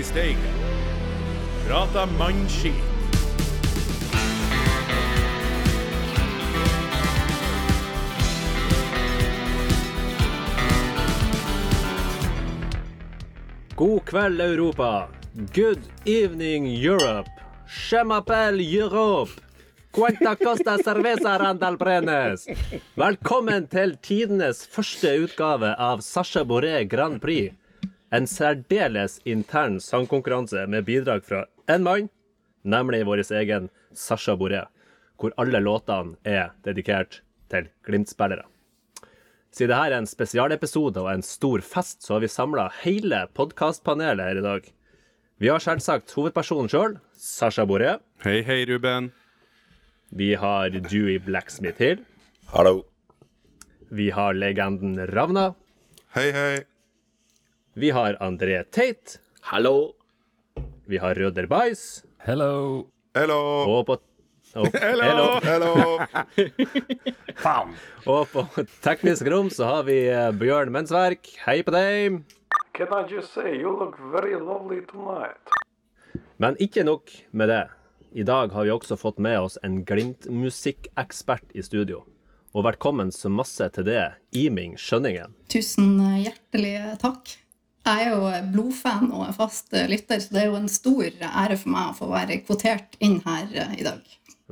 i Steigen. Prata mannskit. God kveld, Europa. Good evening, Europe. Chemapel Europe. Cuenta costa cerveza Randal Brenes. Velkommen til tidenes første utgave av Sasha Boré Grand Prix. En særdeles intern sangkonkurranse med bidrag fra én mann, nemlig vår egen Sasha Boré, hvor alle låtene er dedikert til Glimt-spillere. Siden dette er en spesialepisode og en stor fest, så har vi samla hele podkastpanelet her i dag. Vi har selvsagt hovedpersonen sjøl, Sasha Boré. Hei, hei, Ruben. Vi har Dewey Blacksmith Hill. Hallo. Vi har legenden Ravna. Hei, hei. Vi har André Tate. Hallo. Vi har Røder Bais. Hello. Hello. Og på og, Hello. Hello. og på teknisk rom så har vi eh, Bjørn Mensverk. Hei på deg. Can I just say, you look very lovely tonight. Men ikke nok med det. I dag har vi også fått med oss en Glimt-musikkekspert i studio. Og velkommen så masse til det, Iming Skjønningen. Tusen hjertelig takk. Jeg er jo blodfan og en fast lytter, så det er jo en stor ære for meg å få være kvotert inn her eh, i dag.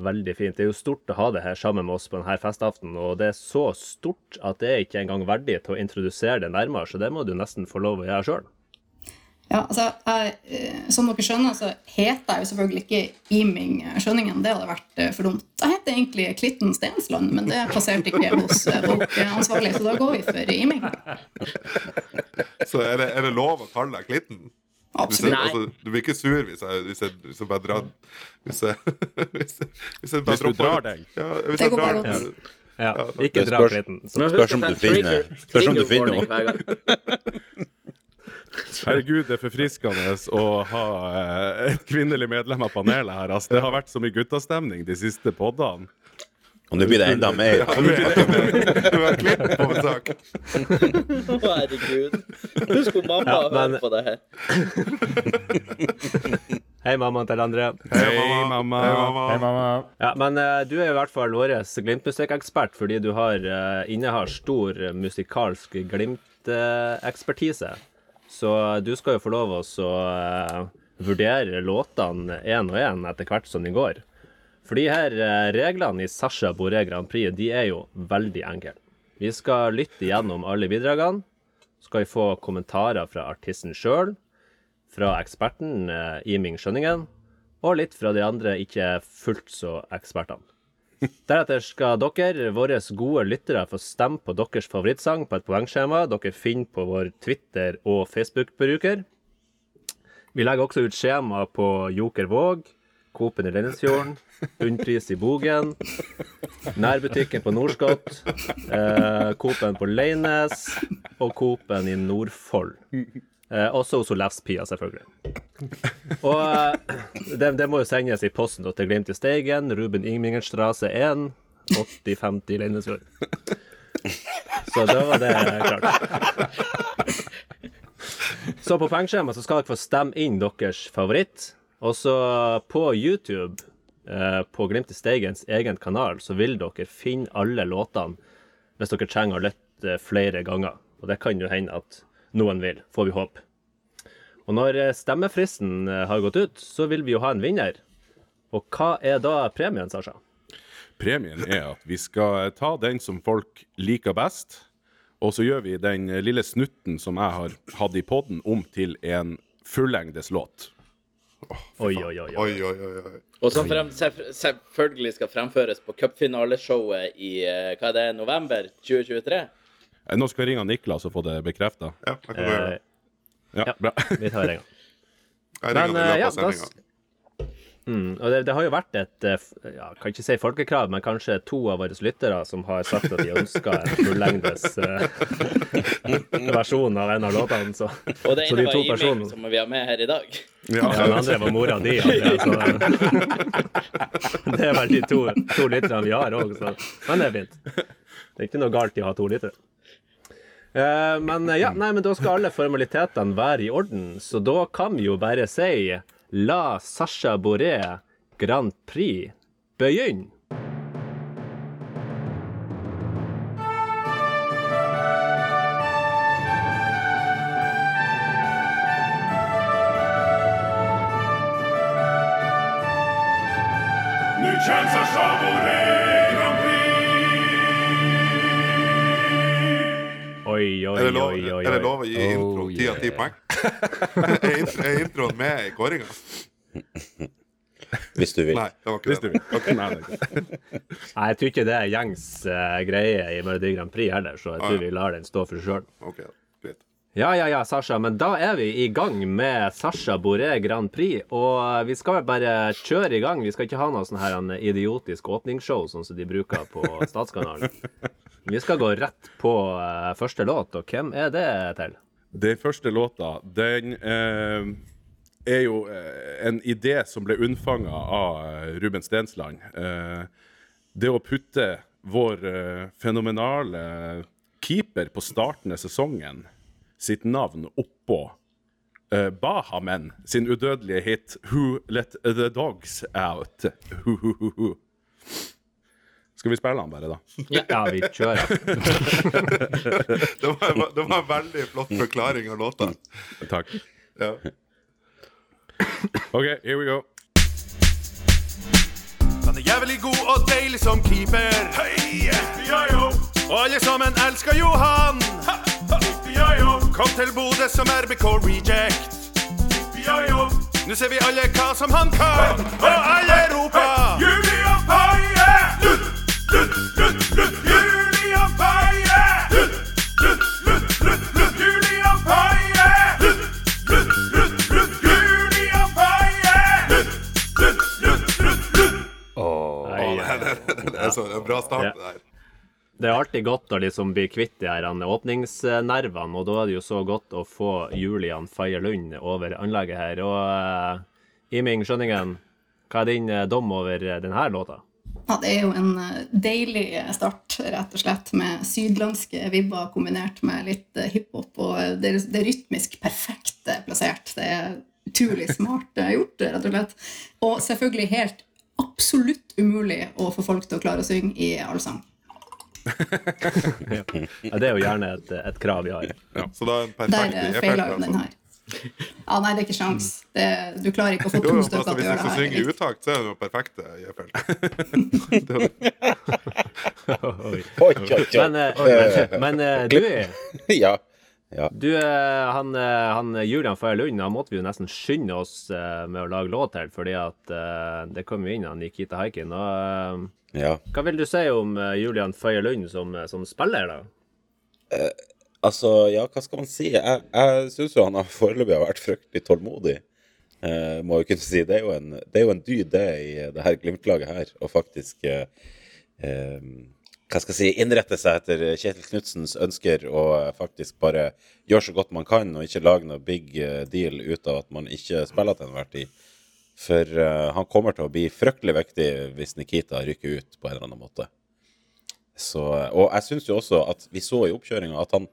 Veldig fint. Det er jo stort å ha det her sammen med oss på denne festaften, og det er så stort at det er ikke engang verdig til å introdusere det nærmere, så det må du nesten få lov å gjøre sjøl. Ja, altså, jeg, eh, Som dere skjønner, så heter jeg jo selvfølgelig ikke Iming Skjønningen. Det hadde vært eh, for dumt. Jeg heter egentlig Klitten Stensland, men det passerte ikke hos eh, bokansvarlig, så da går vi for Iming. Så er det, er det lov å kalle deg Klitten? Absolutt. jeg, altså, du blir ikke sur hvis jeg, hvis jeg, hvis jeg bare drar Hvis jeg, hvis jeg, hvis jeg bare Hvis du drar den. Ja, hvis Det går bare godt. Ja, Ja, ikke det dra klitten. Så- Spørs om du er finner- spørs om du finner gang. Herregud, det er forfriskende å ha eh, et kvinnelig medlem av panelet her. Altså, det har vært så mye guttastemning de siste poddene. Og nå blir det enda mer. Du er Klitten på. Å, Herregud. Husk hvor mamma Ja, har men- hørt på det her. Hei, mammaen til André. Hei, mamma. Hei, mamma. Hei, mamma. Ja, men uh, du er i hvert fall vår Glimt-musikkekspert fordi du har, uh, innehar stor musikalsk Glimt-ekspertise. Så du skal jo få lov å eh, vurdere låtene én og én etter hvert som de går. For de her eh, reglene i Sasha Boré Grand Prix de er jo veldig enkle. Vi skal lytte gjennom alle bidragene. Så skal vi få kommentarer fra artisten sjøl, fra eksperten eh, Iming Skjønningen, og litt fra de andre ikke fullt så ekspertene. Deretter skal dere, våre gode lyttere, få stemme på deres favorittsang på et poengskjema dere finner på vår Twitter- og Facebook-bruker. Vi legger også ut skjema på Joker Våg, Coop-en i Lennesfjorden, Bunnpris i Bogen, nærbutikken på Norskott, eh, Coop-en på Leines og Coop-en i Nordfold. Eh, også hos Lefspia, selvfølgelig. Og eh, det, det må jo sendes i posten til Glimt i Steigen, Ruben Ingmingenstrasse 1, 8050 Leinesfjord. Så da var det klart. Så på poengskjemaet så skal dere få stemme inn deres favoritt. Og så på YouTube, eh, på Glimt i Steigens egen kanal, så vil dere finne alle låtene hvis dere trenger å lytte flere ganger. Og det kan jo hende at noen vil, får vi håpe. Og når eh, stemmefristen eh, har gått ut, så vil vi jo ha en vinner. Og hva er da premien, Sasha? Premien er at vi skal ta den som folk liker best, og så gjør vi den lille snutten som jeg har hatt i podden, om til en fullengdes låt. Oi, oi, oi. oi. Oi, oi, oi. Og som frem, selvfølgelig skal fremføres på cupfinaleshowet i eh, hva er det, november 2023. Eh, Nå skal jeg ringe Niklas og få det bekrefta. Ja, jeg kan gjøre det. Eh, Ja, Ja. bra. vi tar en gang. Men ringer eh, ja, da, mm, og det, det har jo vært et eh, ja, Kan ikke si folkekrav, men kanskje to av våre lyttere som har sagt at de ønsker en fullengdes uh, versjon av en av låtene. Så, Og det så ene de var to Iming, som vi har med her i dag. Ja, ja, Den andre var mora di. Andrea, så, det er vel de to, to lytterne vi har òg, så Men det er fint. Det er ikke noe galt i å ha to lyttere. Eh, men eh, ja, nei, men da skal alle formalitetene være i orden, så da kan vi jo bare si La Sasha Boré Grand Prix begynne. Lov å gi intro Oh, ti av ti poeng? er, er introen med i kåringa? Hvis du vil. Nei, det var ikke Hvis du det. vil. Okay. nei, det. Nei, jeg tror ikke det er gjengs uh, greie i Melodi Grand Prix heller, så jeg tror vi lar den stå for seg sjøl. Ok, greit. Ja, ja, ja, Sasha, men da er vi i gang med Sasha Boré Grand Prix. Og vi skal vel bare kjøre i gang. Vi skal ikke ha noe sånn her en idiotisk åpningsshow sånn som de bruker på Statskanalen. Vi skal gå rett på uh, første låt, og hvem er det til? Den første låta, den uh, er jo eh, en idé som ble unnfanga av Ruben Stensland. Det å putte vår fenomenale keeper på starten av sesongen sitt navn oppå uh, Bahamen sin udødelige hit 'Who Let The Dogs Out'. Skal vi spille den bare, da? Ja, vi kjører. Det var, det var en veldig flott forklaring av låta. Takk. Ja. OK, here we go. Han er jævlig god og deilig som keeper. Hei, ja-jo. Og alle sammen elsker jo han. Ja-jo. Kom til Bodø som RBK Reject. Ja-jo. Nå ser vi alle hva som han kan, og alle roper Julian Paie! Bra start, Ja. det er alltid godt å liksom bli kvitt de her åpningsnervene, og da er det jo så godt å få Julian Faye Lund over anlegget her. Og uh, Iming Skjønningen, hva er din eh, dom over eh, denne låta? Ja, det er jo en eh, deilig start, rett og slett, med sydlandske vibber kombinert med litt eh, hiphop. Og det, er- det er rytmisk perfekt eh, plassert. Det er utrolig smart eh, gjort, rett og slett. Og selvfølgelig helt absolutt umulig å få folk til å klare å synge i allsang. Ja, det er jo gjerne et, et krav vi har. Så da er en Der perfekt eh, e-felt, feila jo altså. den her. Ja, nei, det er ikke sjans. Det, du klarer ikke å få to stykker altså, til å hvis du gjøre skal det synge i synger utakt, så er det jo perfekte e-felt. Det er jo- Oi, oi, oi. Men, eh, men eh, du, Ja. ja. du eh, han, han Julian Faye Lund han måtte vi jo nesten skynde oss med å lage låt til, fordi at det kom jo inn han Nikita Haikin. Og ja. hva vil du si om Julian Faye Lund som, som spiller, da? Altså, ja, hva skal man si? Jeg, jeg syns jo han har foreløpig har vært fryktelig tålmodig. Eh, må jo kunne si. Det er jo en, det er jo en dyd, det, i det her Glimt-laget her, å faktisk eh, eh, hva skal jeg si, innrette seg etter Kjetil Knutsens ønsker og eh, faktisk bare gjøre så godt man kan, og ikke lage noe big eh, deal ut av at man ikke spiller til enhver tid. For eh, han kommer til å bli fryktelig viktig hvis Nikita rykker ut på en eller annen måte. Så, og jeg syns jo også at vi så i oppkjøringa at han,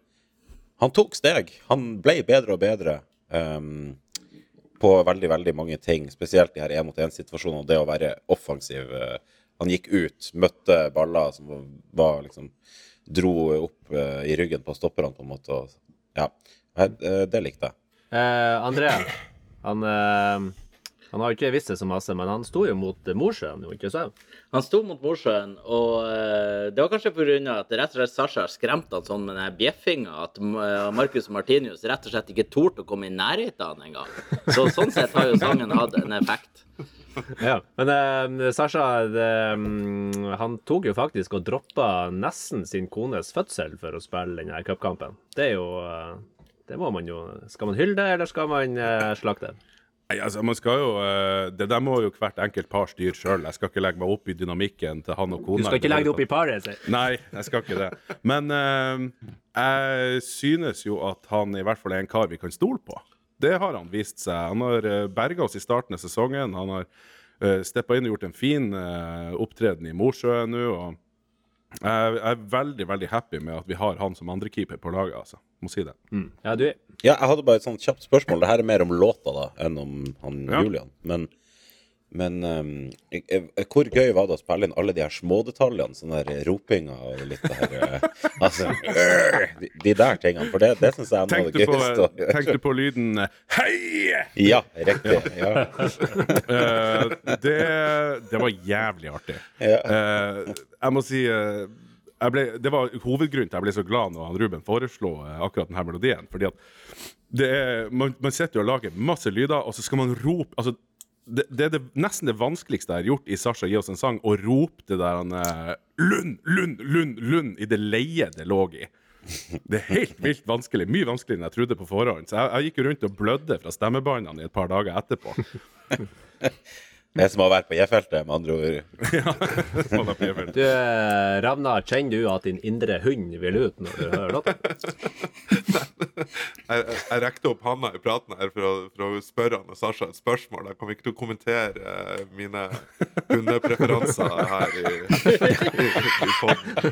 han tok steg. Han ble bedre og bedre um, på veldig veldig mange ting. Spesielt de her én-mot-én-situasjonene og det å være offensiv. eh, Han gikk ut, møtte baller som var, liksom Dro opp uh, i ryggen på stopperne, på en måte. Og, ja, eh, det likte jeg. Uh, André, han, eh, han har jo ikke visst det så masse, men han sto jo mot eh, Mosjøen, jo ikke sant? Han sto mot Mosjøen, og eh, det var kanskje pga. at rett og slett Sasha skremte han sånn med den bjeffinga at eh, Marcus Martinius rett og slett ikke torde å komme i nærheten av han engang. Så sånn sett har jo sangen hatt en effekt. Ja. Men eh, Sasha, det, mm, han tok jo faktisk og droppa nesten sin kones fødsel for å spille denne cupkampen. Det er jo Det må man jo Skal man hylle det, eller skal man eh, slakte det? Nei, altså, man skal jo, eh, Det der må jo hvert enkelt par styre sjøl. Jeg skal ikke legge meg opp i dynamikken til han og kona. Du skal ikke legge deg opp i paret, Så. Nei, jeg skal ikke det. Men uh, jeg synes jo at han i hvert fall er en kar vi kan stole på. Det har han vist seg. Han har uh, berga oss i starten av sesongen. Han har uh, steppa inn og gjort en fin uh, opptreden i Mosjøen nå. og Jeg er veldig veldig happy med at vi har han som andrekeeper på laget. altså. Må si det. Ja, du Ja, jeg hadde bare et sånt kjapt spørsmål. Det her er mer om låta da, enn om han Ja. Julian. Men, men eh, eh, hvor gøy var det å spille inn alle de her smådetaljene? Sånn der ropinga og litt det her eh, Altså øh, de, de der tingene. For det, det syns jeg er noe av det gøyeste. tenkte du på lyden eh, Hei! Ja, riktig. Ja. uh, det, det var jævlig artig. Ja. Eh, jeg må si uh, jeg ble, Det var hovedgrunnen til jeg ble så glad når han Ruben foreslo eh, akkurat denne melodien. Fordi at det er, man, man sitter jo og lager masse lyder, og så skal man rope altså, det, det er det, nesten det vanskeligste jeg har gjort i Sasha gi oss en sang, å rope det der han, eh, Lund, Lund, Lund, Lund i det leie det lå i. Det er helt vilt vanskelig. Mye vanskeligere enn jeg trodde på forhånd. Så jeg, jeg gikk jo rundt og blødde fra stemmebåndene i et par dager etterpå. Det som har vært på J-feltet, med andre ord. Perfekt. Du, eh, Ravna, kjenner du at din indre hund vil ut når du hører låta? Jeg, rekte opp handa i praten her for å, for å spørre han og Sasha et spørsmål. Jeg kommer ikke til å kommentere eh, mine hundepreferanser her i, i, i podden.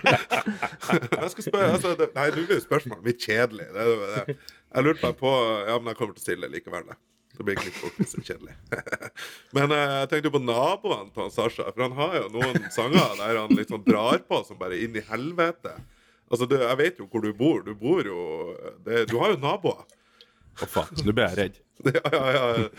Jeg altså, Nei, nå blir det spørsmål litt kjedelig. Det, det. Jeg lurte meg på Ja, men jeg kommer til å stille likevel. det. Det blir ikke litt så kjedelig. Men eh, jeg tenkte jo på naboene til han Sasha. For han har jo noen sanger der han liksom drar på som bare inn i helvete. Altså, du, Jeg vet jo hvor du bor. Du bor jo det, Du har jo naboer. Å, faen. Nå ble jeg redd. Ja, ja, ja.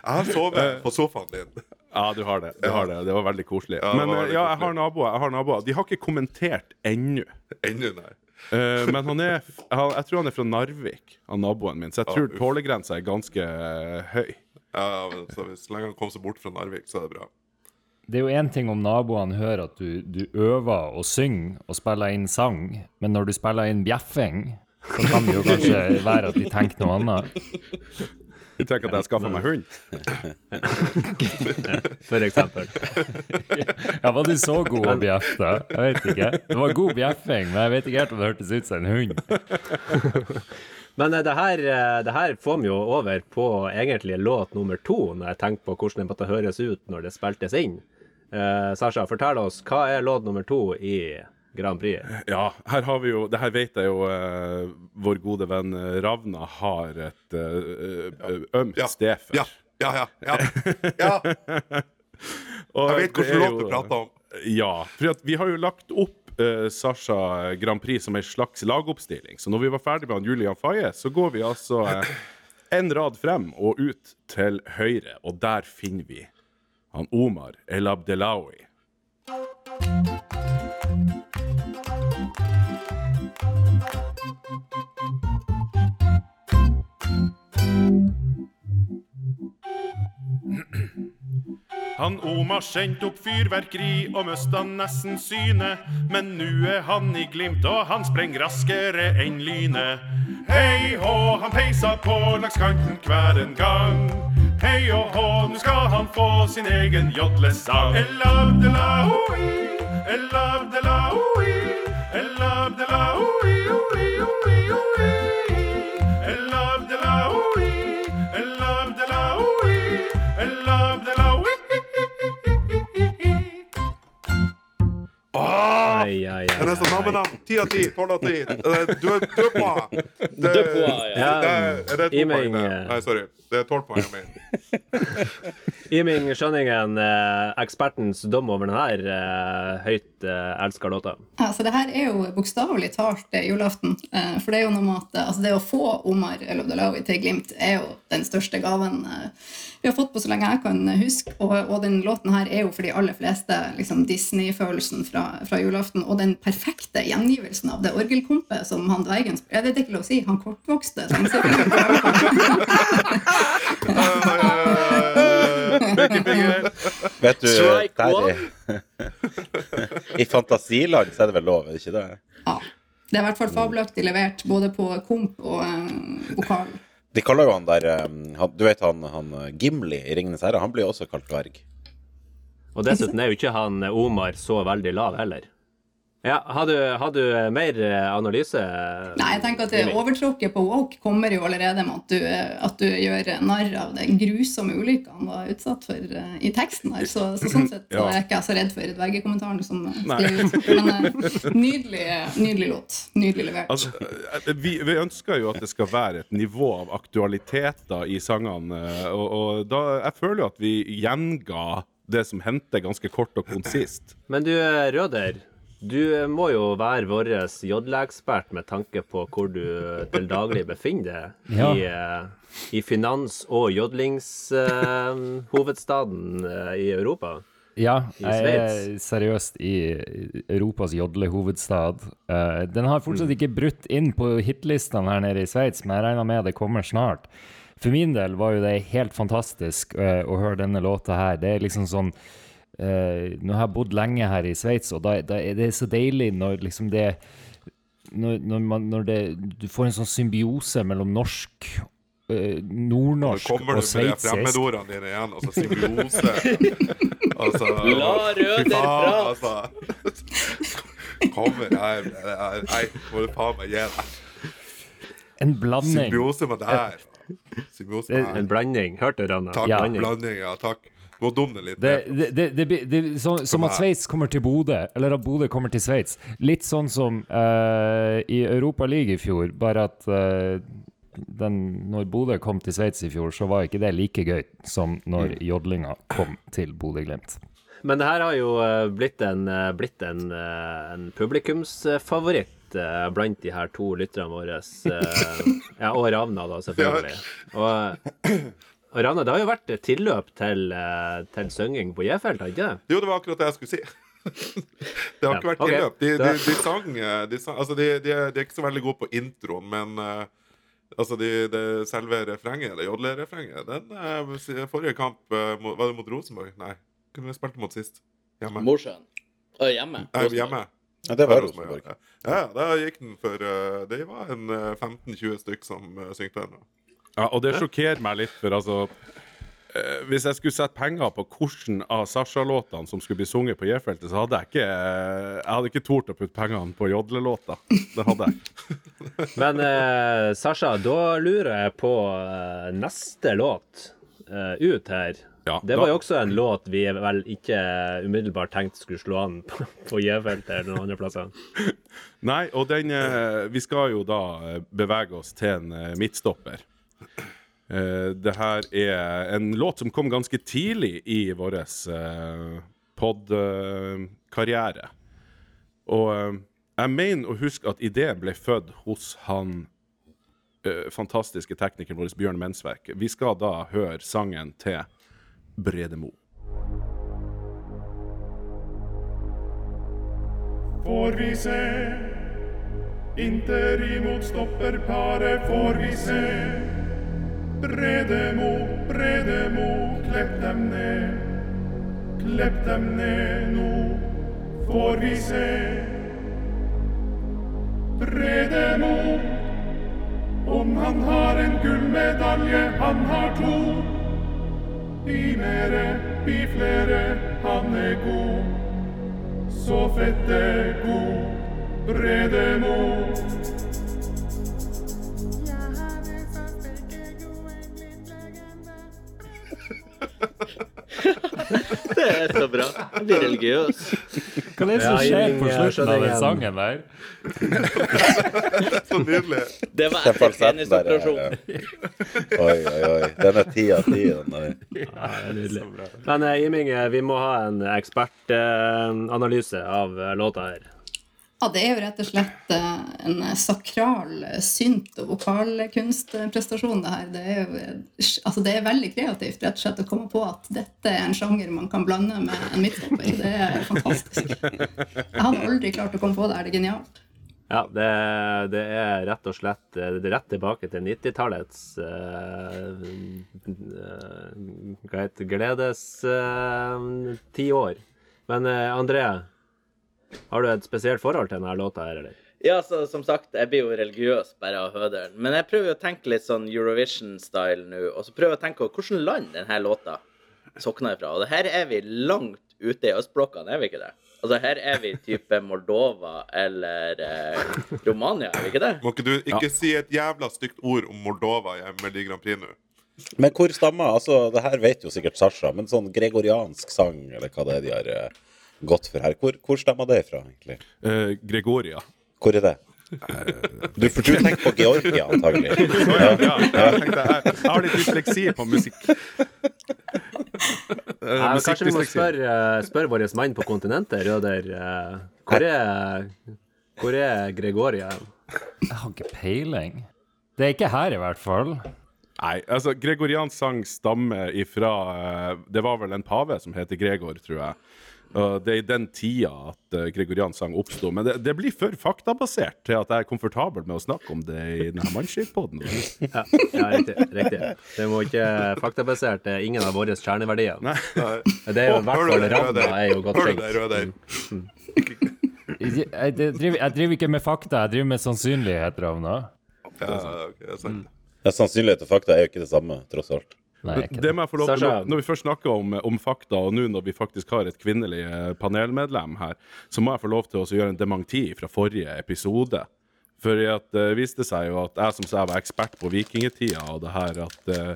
Jeg har sovet på sofaen din. Ja, du har det. Du har det. det var veldig koselig. Ja, det Men eh, veldig ja, jeg har naboer. Jeg har naboer. De har ikke kommentert ennå. Ennå, nei. Uh, men han er han, Jeg tror han er fra Narvik, han naboen min. Så jeg tror tålegrensa er ganske eh, høy. Ja, men så hvis så lenge han kom seg bort fra Narvik, så er det bra. Det er jo én ting om naboene hører at du, du øver og synger og spiller inn sang, men når du spiller inn bjeffing, så kan det jo kanskje være at de tenker noe annet. Du tenker at jeg skaffa meg hund? For eksempel. Ja, var du så god å bjeffe? Jeg vet ikke. Det var god bjeffing, men jeg vet ikke helt om det hørtes ut som en hund. Men eh, det her, eh, det her får vi jo over på egentlig låt nummer to, når jeg tenker på hvordan det måtte høres ut når det spiltes inn. Eh, Sasha, fortell oss, hva er låt nummer to i Grand Prix? Ja, her har vi jo Det her vet jeg jo eh, vår gode venn eh, Ravna har et eh, eh, ømt Ja, sted for. Ja, ja, ja. ja. ja. Og Jeg vet hvilken låt du prater om. Ja, for at vi har jo lagt opp uh, Sasha Grand Prix som en slags lagoppstilling. Så når vi var ferdig med han Julian Faye, så går vi altså uh, en rad frem og ut til høyre, og der finner vi han Omar El Abdelawi. Han Omar sendte opp fyrverkeri og mista nesten synet. Men nu er han i Glimt, og han sprenger raskere enn lynet. Hei hå, han peisa på langs kanten hver en gang. Hei og hå, nå skal han få sin egen jodlesang. El Abdelawi, El Abdelawi, El Abdelawi, oi, oi, oi. Åh, Ai, nesten navnenavn. Ti av ti, tolv av ti. Du du er. Det- Du ja. det det Er det to poeng? det? Nei, sorry. Det er tolv poeng. jeg mener. Iming Skjønningen, eh, ekspertens dom over denne eh, høyt eh, elska låta. Altså, det her er jo bokstavelig talt julaften. For det er jo noe med at altså, det å få Omar Elodalawi til Glimt er jo den største gaven vi har fått på så lenge jeg kan huske. Og, og den låten her er jo for de aller fleste liksom, Disney-følelsen fra, fra julaften. Og den perfekte gjengivelsen av det orgelkompet som han dvergen. Ja, det er ikke lov å si. Han kortvokste. Vet du, der i, I fantasiland så er det vel lov, er det ikke det? Ja. Det er i hvert fall fabelaktig levert, både på komp og eh, vokal. De kaller jo han der han, Du vet han, han eh, Gimli i 'Ringenes herre'? Han blir jo også kalt dverg. Og dessuten er jo ikke han eh, Omar så veldig lav heller. Ja, har du, har du mer eh, analyse? Nei, jeg tenker at det overtråkket på woke kommer jo allerede med at du, at du gjør narr av den grusomme ulykka han var utsatt for eh, i teksten her. Så, så sånn sett Ja. er jeg ikke så redd for VG-kommentaren som eh, skrev ut. Men eh, nydelig, nydelig låt. Nydelig levert. Altså, eh, vi, vi ønsker jo at det skal være et nivå av aktualiteter i sangene. eh, Og, og da, jeg føler jo at vi gjenga det som hendte, ganske kort og konsist. Men du, eh, Røder. Du eh, må jo være vår jodleekspert med tanke på hvor du eh, til daglig befinner deg. Ja. I, eh, I finans- og jodlingshovedstaden uh, i Europa. Ja, jeg er seriøst i Europas jodlehovedstad. Uh, den har fortsatt ikke brutt inn på hitlistene her nede i Sveits, men jeg regner med det kommer snart. For min del var jo det helt fantastisk uh, å høre denne låta her. Det er liksom sånn eh, Nå har jeg bodd lenge her i Sveits, og da, da er det så deilig når liksom det når, når, man, når det, du får en sånn symbiose mellom norsk, eh, Nå nordnorsk kommer du med de fremmedordene dine igjen. Altså symbiose. altså, La røde Røder faen. Altså. Kommer jeg jeg- Nei, må du faen meg gi deg. En blanding. Symbiose med det her. Symbiose med det En blanding. Hørte du, Rana? Takk. Ja. Blanding, ja. Takk. Må dumne litt Det, det, det, det, så, som at. Sveits kommer til Bodø, eller at Bodø kommer til Sveits. Litt sånn som uh, i League i fjor, bare at uh, den, når Bodø kom til Sveits i fjor, så var ikke det like gøy som når jodlinga kom til Bodø-Glimt. Men det her har jo eh, blitt en, blitt en, en publikumsfavoritt blant de her to lytterne våre. Ja, og Ravna, da, selvfølgelig. Og, og Rane, det har jo vært et tilløp til, eh, til synging på J-felt, har ikke det? Jo, det var akkurat det jeg skulle si. det har Ja, ikke vært ok. tilløp. De, de, de sang, eh, de, sang Altså, de, de, er- de er ikke så veldig gode på introen, men uh, Altså, de, det selve refrenget, det jodlerefrenget, den uh, forrige kamp uh, Var det mot Rosenborg? Nei. Kunne vi spilt mot sist? Hjemme. Mosjøen. Hjemme. Nei, hjemme. Ja, det var Rosenborg. Ja, ja, da gikk den for Det var en eh, 15-20 stykk som uh, syngte den. Ja, og det sjokkerer meg litt, for altså eh, Hvis jeg skulle sette penger på hvilken av Sasha-låtene som skulle bli sunget på J-feltet, så hadde jeg ikke Jeg hadde ikke tort å putte pengene på jodlelåta. Det hadde jeg. Men eh, Sasha, da lurer jeg på eh, neste låt eh, ut her. Ja, Det var da- jo også en låt vi vel ikke umiddelbart tenkte skulle slå an på, på J-feltet eller noen andre plasser. Nei, og den eh, Vi skal jo da eh, bevege oss til en eh, midtstopper. Eh, det her er en låt som kom ganske tidlig i vår uh, pod-karriere. og uh, jeg mener å huske at ideen ble født hos han fantastiske teknikeren vår Bjørn Mensverk. Vi skal da høre sangen til Brede Mo. Får vi se Interimot stopper paret, får vi se Predemo, predemo, kleptamne, kleptamne nu, forise. Predemo, om han har en gullmedalje, han har to. I mere, i flere, han er god, så fette god, predemo. Det er så bra. Jeg blir religiøs. Hva er det som skjer på slutten av den sangen der? Så nydelig. Det var etter er penisoperasjon. Oi, oi, oi. Den er ti av ti. Ja, det nydelig. Men eh, Iming, eh, vi må ha en ekspertanalyse av eh, låta her. Ja, det er jo rett og slett eh, en sakral eh, synt- og vokalkunstprestasjon, det her. Det er jo eh, altså det er veldig kreativt rett og slett å komme på at dette er en sjanger man kan blande med en midtstopper. Det er fantastisk. Jeg hadde aldri klart å komme på det her. Det er genialt. Ja, det, det er rett og slett er rett tilbake til 90-tallets uh, uh, Hva heter det? Gledes eh, ti år. Men uh, André, har du et spesielt forhold til denne låta her, eller? Ja, så som sagt, jeg blir jo religiøs bare av å høre den. Men jeg prøver å tenke litt sånn Eurovision-style nå, og så prøver jeg å tenke på hvilket land denne låta sokner ifra. Og her er vi langt ute i østblokkene, er vi ikke det? Altså, her er vi type Moldova eller eh, Romania, er vi ikke det? Må ikke du ikke si et jævla stygt ord om Moldova i Melodi Grand Prix nå? Men hvor stammer Altså, det her vet jo sikkert Sasha, men sånn gregoriansk sang, eller hva det er de har eh, gått for her, hvor, hvor stammer det fra, egentlig? Eh, Gregoria. Hvor er det? Du, for du tenker på Georgia, antagelig. Ja, ja, jeg, tenkte, jeg, jeg har litt dysleksi på musikk. Eh, Nei, kanskje vi må spørre, uh, spørre vår mann på kontinentet, Røder. eh, hvor, er, hvor er Gregoria? Jeg har ikke peiling. Det er ikke her, i hvert fall. Nei, altså, Gregorians sang stammer ifra eh, Det var vel en pave som heter Gregor, tror jeg. Og det er i den tida at Gregorians gregoriansk sang oppsto. Men det, det blir for faktabasert til at jeg er komfortabel med å snakke om det i denne mannskipoden. Ja, ja riktig, riktig. Det må ikke faktabasert. Det er ingen av våre kjerneverdier. Nei. Det er jo i hvert fall det, er jo godt Hør det, Jeg, driver, jeg driver ikke med fakta, jeg driver med sannsynlighet, Ravna. Ja, okay, det er sant. Ja, sannsynlighet og fakta er jo ikke det samme, tross alt. Nei, Det det. må jeg få lov til, når- Når vi først snakker om, om fakta, og nå når vi faktisk har et kvinnelig eh, panelmedlem her, så må jeg få lov til å gjøre en dementi fra forrige episode. For det viste seg jo at jeg som sa jeg var ekspert på vikingtida, og det her at eh,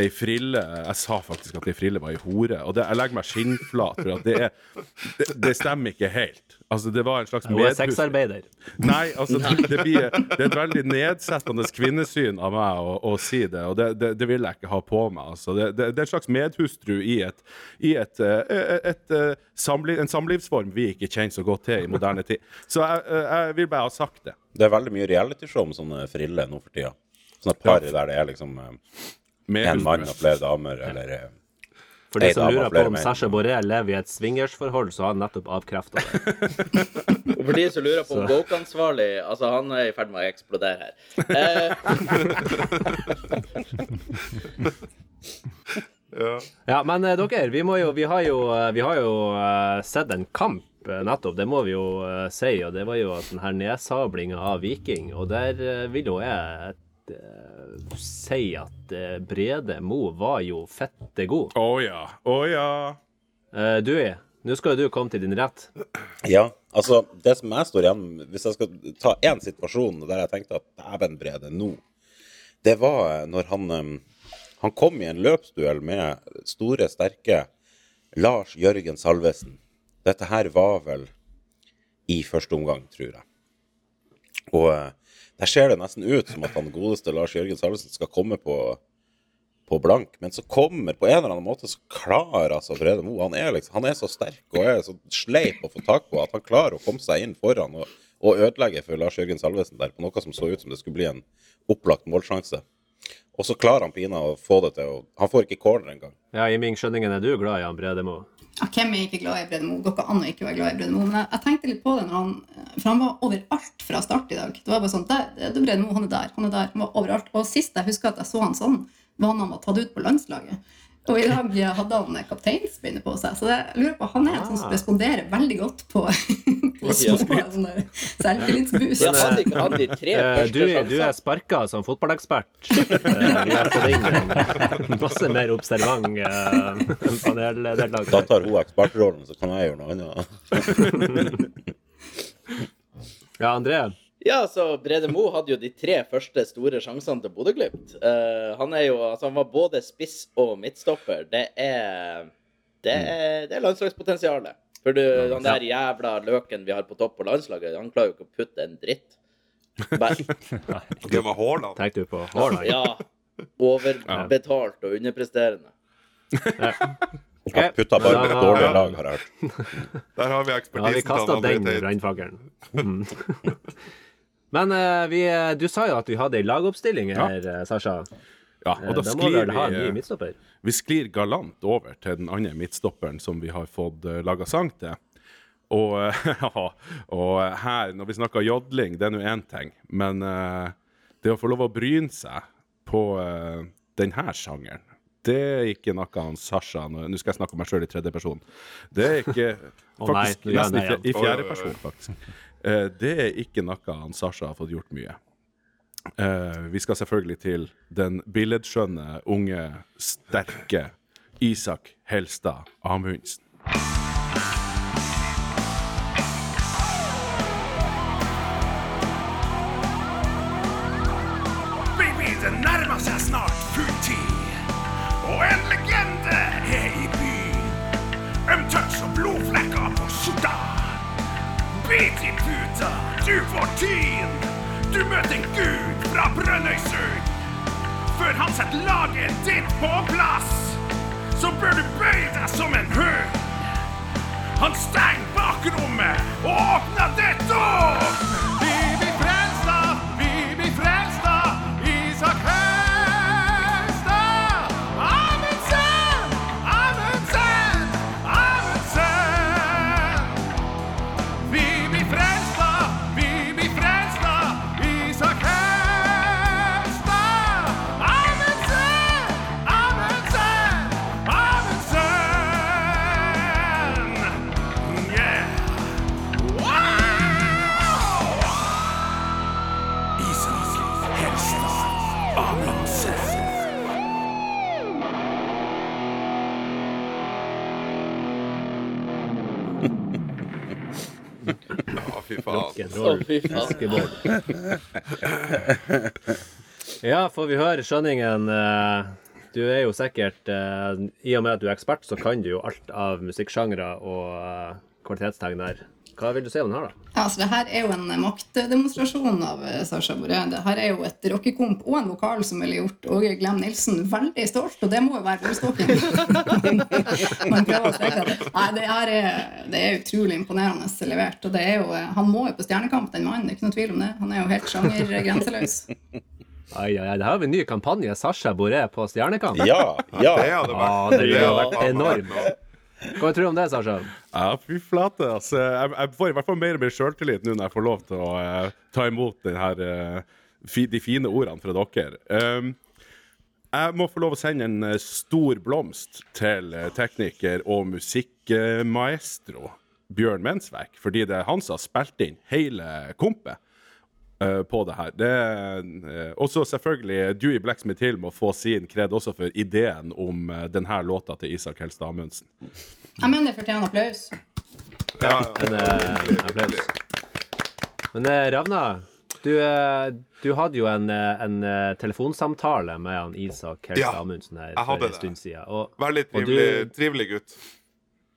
ei frille Jeg sa faktisk at ei frille var ei hore. Og det, jeg legger meg skinnflat, for at det er det, det stemmer ikke helt. Altså, det var en slags Hun er medhus... sexarbeider. Nei, altså, det, det, blir, det er et veldig nedsettende kvinnesyn av meg å, å si det, og det, det, det vil jeg ikke ha på meg. Altså. Det, det, det er en slags medhustru i, et, i et, eh, et, eh, samliv, en samlivsform vi ikke kjenner så godt til i moderne tid. Så jeg, eh, jeg vil bare ha sagt det. Det er veldig mye realityshow om sånne friller nå for tida. Sånne par der det er liksom en mann og flere damer, eller eh, For de som lurer på om. Sasha Borrell lever i et swingersforhold, så har han nettopp avkrefta det. Og for de som lurer på om woke-ansvarlig Altså, han er i ferd med å eksplodere her. Eh, Ja. Ja, men eh, dere, vi, må jo, vi har jo, eh, vi har jo uh, sett en kamp nettopp, det må vi jo uh, si, og det var jo at den her nedsablinga av Viking, og der uh, vil jo jeg si at eh, Brede Mo var jo fette god. Å ja. Å ja. Uh, Dewey, nå skal jo du komme til din rett. Ja, altså det som jeg står igjen Hvis jeg skal ta én situasjon der jeg tenkte at dæven Brede, nå Det var eh, når han eh, Han kom i en løpsduell med store, sterke Lars Jørgen Salvesen. Dette her var vel i første omgang, tror jeg. Og eh, der ser det nesten ut som at han godeste Lars Jørgen Salvesen skal komme på på blank, men så kommer på en eller annen måte så klarer altså Brede Moe han, liksom, han er så sterk og er så sleip å få tak på at han klarer å komme seg inn foran og, og ødelegge for Lars Jørgen Salvesen der på noe som så ut som det skulle bli en opplagt målsjanse. Og så klarer han pina å få det til å Han får ikke corner engang. Ja, i min skjønningen er du glad i han Brede Mo? Ja, hvem er ikke glad i Brede Moe? Dere an å ikke være glad i Brede Moe. Men jeg, jeg tenkte litt på det når han For han var overalt fra start i dag. Det var bare sånn, der, det er Brede Moe, han er der, han er der. Han var overalt. Og sist jeg husker at jeg så han sånn, var når han var tatt ut på landslaget. Og i dag hadde han kapteinsbindet på seg. Så jeg lurer på, han er en sånn som responderer veldig godt på, på små selvtillitsboost. ja, hadde han de tre Eh, du, du er sparka som fotballekspert. Eh, en masse mer observant uh, Da tar hun ekspertrollen, så kan jeg gjøre noe annet. Ja, André. Ja, så Brede Mo hadde jo de tre første store sjansene til Bodø-Glimt. Uh, han er jo Altså, han var både spiss og midtstopper. Det er Det er, det er landslagspotensialet. For du, han der jævla løken vi har på topp på landslaget, han klarer jo ikke å putte en dritt. Det med Haaland. Tenkte du på Haaland? ja. Overbetalt og underpresterende. Jeg putta bare med et dårlig lag, har jeg hørt. Der har vi ekspertisen. Ja, vi kasta den Teit. brannfakkelen. Mm. Men eh, vi, du sa jo at vi hadde ei lagoppstilling her, ja. Sasha. ja Eh, og da Da sklir vi, vi sklir galant over til den andre midtstopperen som vi har fått laga sang til. Og, eh, og her, når vi snakker jodling, det er nå én ting, men eh, det å få lov å bryne seg på denne sjangeren det er ikke noe han Sasha Nå skal jeg snakke om meg sjøl i tredje person. Det er ikke Faktisk oh, nei, nesten i, i fjerde person, faktisk. Eh, det er ikke noe han Sasha har fått gjort mye. Eh, vi skal selvfølgelig til den billedskjønne, unge, sterke Isak Helstad Amundsen. Møte en gud fra Brønnøysund. Før han setter laget ditt på plass, så bør du bøye deg som en hund. Han stenger bakrommet og åpner ditt opp. Fy faen. Å, fy faen. Ja, får vi høre skjønningen. eh, Du er jo sikkert eh, I og med at du er ekspert, så kan du jo alt av musikksjangre og eh, kvalitetstegn der. Hva vil du si om den her, da? Ja, altså, det her er jo en maktdemonstrasjon av eh, Sasha Boré. Det her er jo et rockekomp og en vokal som ville gjort Åge Glem Nilsen veldig stolt, og det må jo være målstokken. Man prøver å strekke det. Nei, det her er, det er utrolig imponerende levert. Og det er jo, eh, han må jo på Stjernekamp, den mannen. Det er ikke noe tvil om det. Han er jo helt sjangergrenseløs. Ai, ai, ai, det her har vi en ny kampanje. Sasha Boré på Stjernekamp. Ja, ja. Det hadde vært ah, det hadde vært enormt. Hva tror du om det, Sasha? Ja, fy flate. Altså, jeg, jeg får i hvert fall mer og mer sjøltillit nå når jeg får lov til å uh, ta imot her, eh, fi, de fine ordene fra dere. Um, jeg må få lov å sende en eh, stor blomst til tekniker og musikkmaestro Bjørn Mensverk, fordi det er han som har spilt inn hele kompet eh, på det her. Det er, eh, også selvfølgelig Dewey Blacksmith Hill må få sin kred også for ideen om uh, denne låta til Isak Helstad Amundsen. Jeg mener det fortjener applaus. Ja, En eh, applaus. Men eh, Ravna, du, eh, du hadde jo en, eh, en eh, telefonsamtale med han Isak Helstad Ja, Amundsen her for en stund siden. Og, Veldig trivelig, du, trivelig gutt.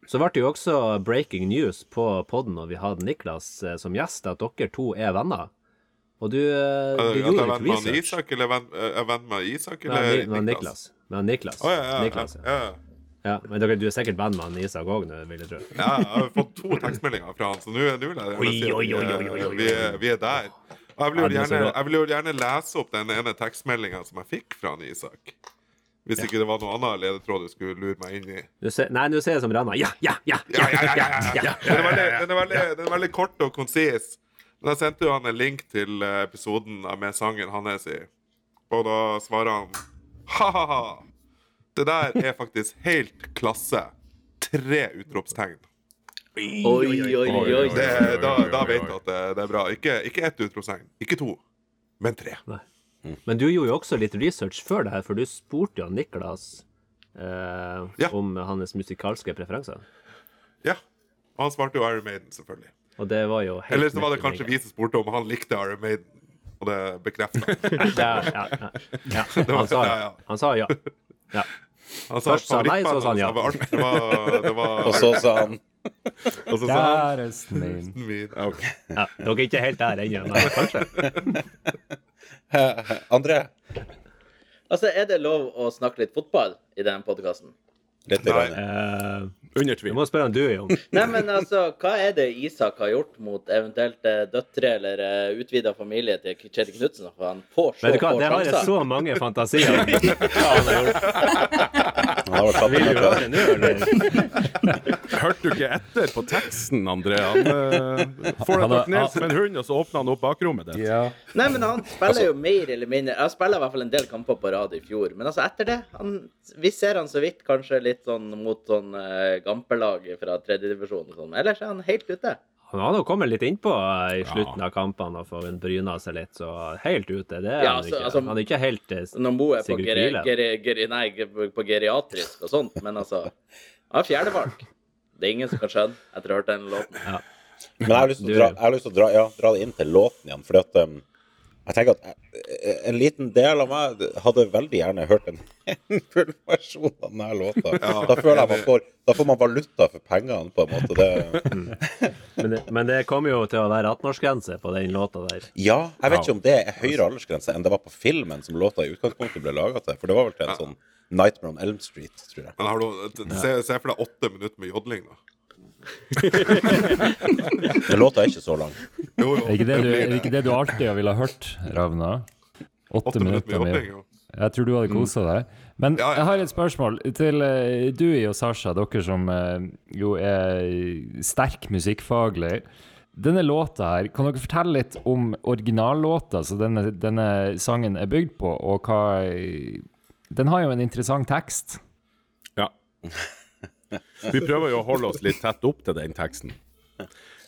så ble det jo også breaking news på podden når vi hadde Niklas eh, som gjest, at dere to er venner. Og du, eh, du jeg gjorde litt venn med. Isak, eller venn- eh, er venn med Isak, eller Nei, med Niklas? Med Niklas. Oh, ja, ja, Niklas, ja, ja. Men dere, du er sikkert venn med Isak òg, vil jeg tro. Ja, jeg har fått to tekstmeldinger fra han, så nå er jeg oi. vi, er, vi er der. Og jeg vil, jo det er gjerne, jeg vil jo gjerne lese opp den ene tekstmeldinga som jeg fikk fra han Isak. Hvis ikke det var noe annet ledetråd du skulle lure meg inn i. Nei, nå ser det som Ranna Ja, ja, ja! Er er den er veldig kort og konsis. Men jeg sendte jo han en link til eh, episoden med sangen hans i. Og da svarer han ha-ha-ha. Det der er faktisk helt klasse. Tre utropstegn. Oi, oi, oi. Det, da, da vet du at det, det er bra. Ikke, ikke ett utropstegn, ikke to, men tre. Men du gjorde jo også litt research før det her, for du spurte jo Niklas eh, Ja. om hans musikalske preferanser. Ja. Og han svarte jo Iron Maiden, selvfølgelig. Og det var jo helt Eller så var det kanskje vi som spurte om han likte Iron Maiden. Og det bekrefta han. Ja, ja, ja, ja. Han sa ja, ja. ja. Han sa ja. ja. Han sa Først sa han nei, så sa han ja. hans var Det var, Og så sa han og så sa han Kjæresten min. min. ja. Dere er ikke helt der ennå, men kanskje. «Hæ, André. Altså, er det lov å snakke litt fotball i den podkasten? Litt Nei. grann. Eh, Under jeg Du må spørre han du, Jon. Nei, men altså, hva er det Isak har gjort mot eventuelt eh, døtre eller uh, utvida familie til Kjetil Knutsen? For han får så få sjanser. det har jeg så mange fantasier om. Har. Vært tatt eller? Hørte du ikke etter på teksten, André? Han uh, får deg har- knelt som en hund, og så åpner han opp bakrommet ditt. Ja. Nei, men han spiller jo mer eller mindre Han spiller i hvert fall en del kamper på rad i fjor. Men altså, etter det han, Vi ser han så vidt kanskje litt sånn mot sånn uh, gampelag fra tredjedivisjon og sånn. Ellers er han helt ute. Han har nå kommet litt innpå i slutten av kampene og fått bryna seg litt, så helt ute, det er Ja, han altså- ikke. altså- han er ikke helt eh, Når Mo er på, geri, geri, geri, nei, på geriatrisk og sånt, men altså Han er fjerdevalg. Det er ingen som kan skjønne etter å ha hørt den låten. Men jeg har lyst til å dra, jeg har lyst til å dra, ja, dra det inn til låten igjen. Fordi at um, Jeg tenker at eh, en liten del av meg hadde veldig gjerne hørt en, en full versjon av denne låta. Da føler jeg man får, da får man valuta for pengene, på en måte. Det, Men det, men det kommer jo til å være 18-årsgrense på den låta der. ja, jeg vet ikke om det er høyere aldersgrense enn det var på filmen som låta i utgangspunktet ble laga til. For det var vel til en sånn Nightmare on Elm Street, tror jeg. Men har du, se, se for deg åtte minutter med jodling, da. Den låta er ikke så lang. Jo, jo. Er ikke det du, er ikke det du alltid ville ha hørt, Ravna? Åtte, minutter med. Jeg tror du hadde kosa deg. Men Ja, ja. jeg har et spørsmål til eh, Dewey og Sasha, dere som eh, jo er sterk musikkfaglig. Denne låta her, kan dere fortelle litt om originallåta som denne, denne sangen er bygd på, og hva Den har jo en interessant tekst. Ja. Vi prøver jo å holde oss litt tett opp til den teksten.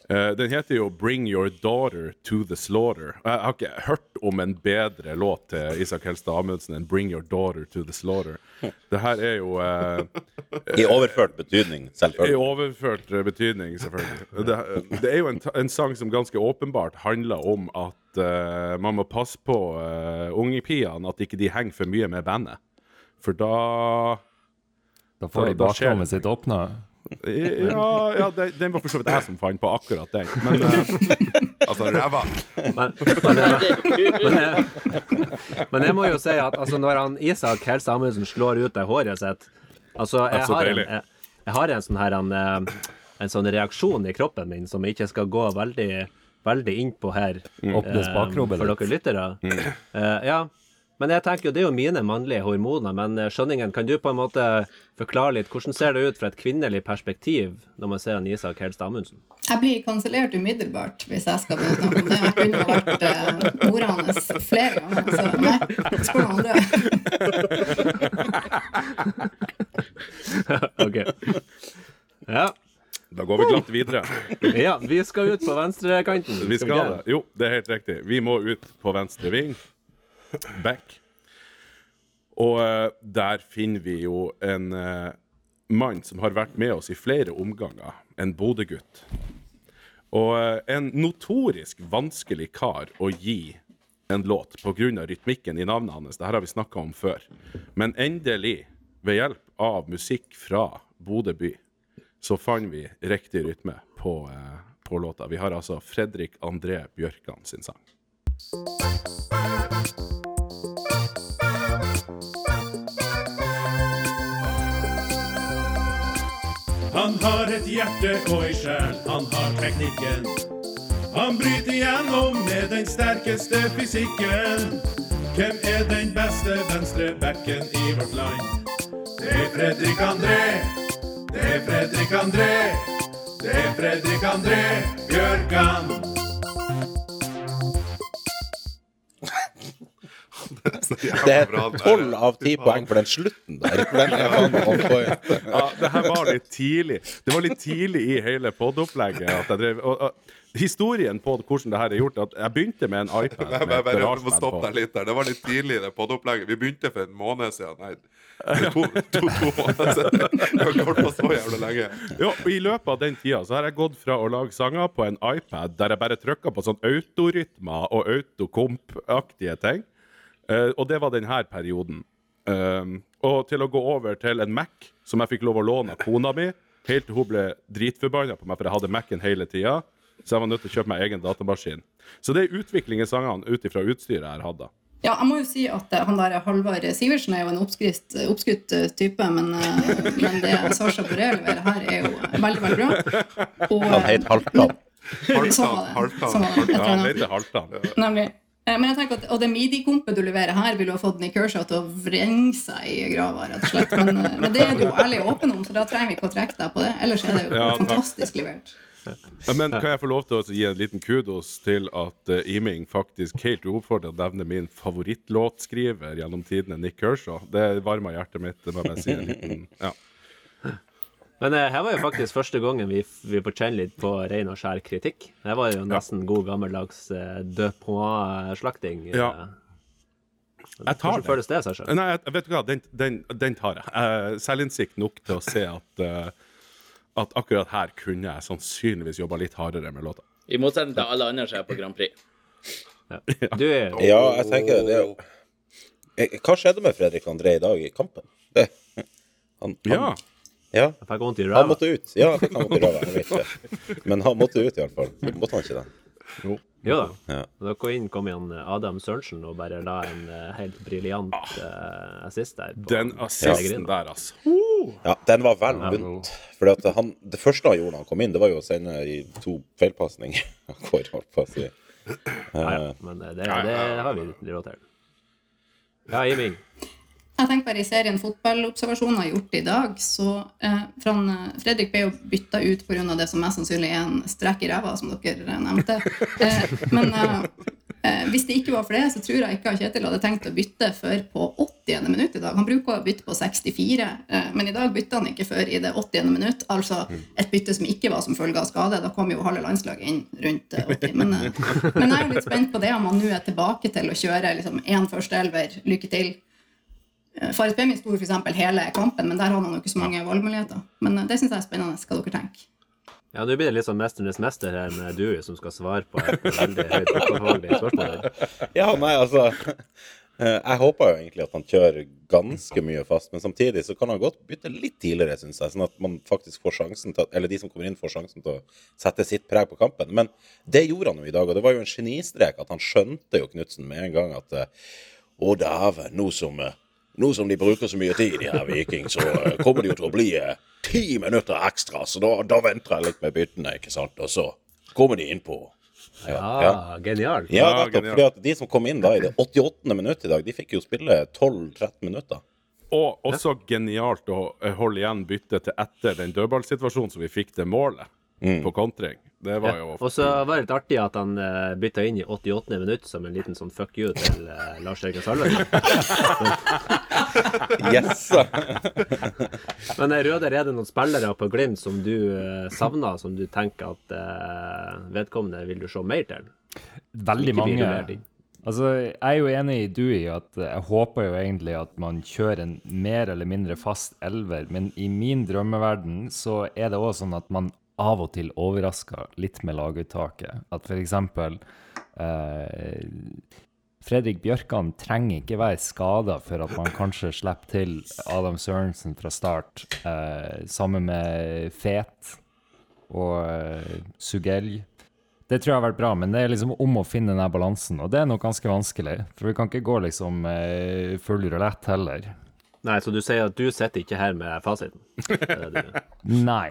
Uh, den heter jo 'Bring Your Daughter to the Slaughter'. Jeg har ikke hørt om en bedre låt til Isak Helstad Amundsen enn 'Bring Your Daughter to the Slaughter'. Det her er jo uh, I overført betydning, selvfølgelig. i overført eh, betydning, selvfølgelig. Det, det er jo en, en sang som ganske åpenbart handler om at uh, man må passe på uh, ungepiene, at ikke de henger for mye med bandet. For da Da får Da- de bakrommet sitt åpna. Ja, ja den, den var for så vidt jeg som fant på akkurat den. Men eh, Altså, ræva. Men, men, jeg- men, men jeg må jo si at altså, når han Isak Helse Amundsen slår ut det håret sitt Altså, jeg har en, jeg, jeg har en sånn her en, eh, en sånn reaksjon i kroppen min som jeg ikke skal gå veldig, veldig innpå her Åpnes eh, bakrommet for dere lyttere. Eh, ja. Men jeg tenker jo, det er jo mine mannlige hormoner. Men eh, Skjønningen, kan du på en måte forklare litt hvordan ser det ut fra et kvinnelig perspektiv når man ser en Isak Helst Amundsen? Jeg blir kansellert umiddelbart hvis jeg skal begynne å snakke om det. Jeg kunne vært eh, mora hans flere ganger, så nei. Spør noen andre. OK. Ja. da går vi glatt videre. ja, vi skal ut på venstrekanten. Vi skal det. Jo, det er helt riktig. Vi må ut på venstre ving. Back. Og eh, der finner vi jo en eh, mann som har vært med oss i flere omganger. En Bodø-gutt. Og eh, en notorisk vanskelig kar å gi en låt pga. rytmikken i navnet hans. Dette har vi snakka om før. Men endelig, ved hjelp av musikk fra Bodø by, så fant vi riktig rytme på, eh, på låta. Vi har altså Fredrik André Bjørkan sin sang. Han har et hjerte og ei sjel, han har teknikken. Han bryter igjennom med den sterkeste fysikken. Hvem er den beste venstrebacken i vårt land? Det er Fredrik André. Det er Fredrik André. Det er Fredrik André Bjørkan. Det er tolv av ti poeng for den slutten der. Den er faen on point. Ja, det her var litt tidlig. Det var litt tidlig i hele podopplegget at jeg drev og, og, Historien på hvordan det her er gjort, at jeg begynte med en iPad Nei, med bare, bare, jeg må stoppe deg litt der. Det var litt tidlig i det podopplegget. Vi begynte for en måned siden. Nei, to, to, to måneder siden. Vi har ikke holdt på så jævlig lenge. Jo, I løpet av den tida så har jeg gått fra å lage sanger på en iPad der jeg bare trykka på sånn autorytmer og autokomp-aktige ting, eh, og det var denne perioden. Um, og til å gå over til en Mac som jeg fikk lov å låne av kona mi, helt til hun ble dritforbanna på meg for jeg hadde Mac-en hele tida. Så jeg var nødt til å kjøpe meg egen datamaskin. Så det er utvikling i sangene ut ifra utstyret jeg hadde. Ja, jeg må jo si at eh, han der Halvard Sivertsen er jo en oppskrytt, oppskutt eh, type, men, men det Sasha Borrell leverer her, er jo veldig, veldig bra. Og, Han het Halvdan. sånn. Halvdan, Sånn det. Ja, han annet. heter Halvdan. Eh, Men jeg tenker at, Og det midi-kompet du leverer her, ville ha fått Nick Kershaw til å vrenge seg i grava, rett og slett. Men, eh, men det er du jo ærlig og åpen om, så da trenger vi ikke å trekke deg på det. Ellers er det jo Ja, fantastisk levert. Men kan jeg få lov til å gi en liten kudos til at uh, Iming faktisk helt uoppfordra nevner min favorittlåtskriver gjennom tidene, Nick Kershaw. Det varmer hjertet mitt. Det må jeg si. En liten, ja. Men eh, her var jo faktisk første gangen vi, vi får kjenne litt på ren og skjær kritikk. Det var jo nesten god gammeldags eh, de point-slakting. Ja. Jeg tar Hvordan det. føles det, Sasha? Nei, jeg- vet du hva, den, den, den tar jeg. Uh, Selvinnsikt nok til å se at, eh, at akkurat her kunne jeg sannsynligvis jobba litt hardere med låta. I motsetning til alle andre som er på Grand Prix. Du er Ja, jeg tenker det. er jo- Eh, Hva skjedde med Fredrik André i dag i kampen? Det, han, han, Ja. Ja. Jeg fikk vondt i Han måtte ut. Ja, han måtte ræva, jeg vet det. Men han måtte ut, iallfall. Måtte han ikke det? Jo da. Ja. Da kom inn, kom igjen Adam Sørensen og bare la en eh, helt briljant eh, assist der. på- Den assisten Ja. der, altså. Ja, den var vel vunnet. For det første han gjorde da han kom inn, det var jo å sende i to feilpasninger. Hvor, holdt på å si. Ja, ja. Men det, det, det har vi råd til. Ja, Iming. Jeg tenker bare I serien fotballobservasjoner gjort i dag, så eh, eh, Fredrik ble jo bytta ut pga. det som mest sannsynlig er en strekk i ræva, som dere eh, nevnte. Eh, men eh, eh, hvis det ikke var for det, så tror jeg ikke Kjetil hadde tenkt å bytte før på 80. minutt i dag. Han bruker å bytte på 64, eh, men i dag bytta han ikke før i det 80. minutt. Altså et bytte som ikke var som følge av skade. Da kom jo halve landslaget inn rundt eh, 80. Men, men jeg er jo litt spent på det om han nå er tilbake til å kjøre liksom én førsteelver, lykke til. Eh, Bemi sto f.eks. for eksempel hele kampen, men der hadde han jo ikke så mange valgmuligheter. Men eh, det syns jeg er spennende. Hva dere tenker Ja, nå blir det litt sånn Mesternes mester her med Dewey som skal svare på et veldig høyt fotballfaglig spørsmål. Ja, nei, altså eh, Jeg håper jo egentlig at han kjører ganske mye fast, men samtidig så kan han godt bytte litt tidligere, syns jeg. Sånn at man faktisk får sjansen til Eller de som kommer inn, får sjansen til å sette sitt preg på kampen. Men det gjorde han jo i dag, og det var jo en genistrek at han skjønte jo Knutsen med en gang at Å, dæven, nå som nå som de bruker så mye tid, de her Viking, så eh, kommer de jo til å bli eh, ti minutter ekstra. Så da, da venter jeg litt med byttene, ikke sant. Og så kommer de innpå. Ja, ja. Ah, genial. Ja, Ja, nettopp. genialt. Fordi at de som kom inn da i det 88. minutt i dag, de fikk jo spille 12-13 minutter. Og også genialt å eh, holde igjen byttet til etter den dødballsituasjonen som vi fikk til målet på kontring. Det var jo Og så var det litt artig at han uh, bytta inn i 88. minutt som en liten sånn fuck you til uh, Lars Jørgen Salvesen. Yes! Men uh, Røder, er det noen spillere på Glimt som du uh, savner, som du tenker at uh, vedkommende vil du se mer til? Veldig mange. Altså, jeg er jo enig i du i at jeg håper jo egentlig at man kjører en mer eller mindre fast elver, men i min drømmeverden så er det òg sånn at man av og til overraska litt med laguttaket. At eksempel eh, Fredrik Bjørkan trenger ikke være skada for at man kanskje slipper til Adam Sørensen fra start, eh, sammen med Fet og eh, Sugelj. Det tror jeg har vært bra, men det er liksom om å finne den balansen, og det er nok ganske vanskelig. For vi kan ikke gå liksom eh, full rulett heller. Nei, så du sier at du sitter ikke her med fasiten? Det det du- Nei.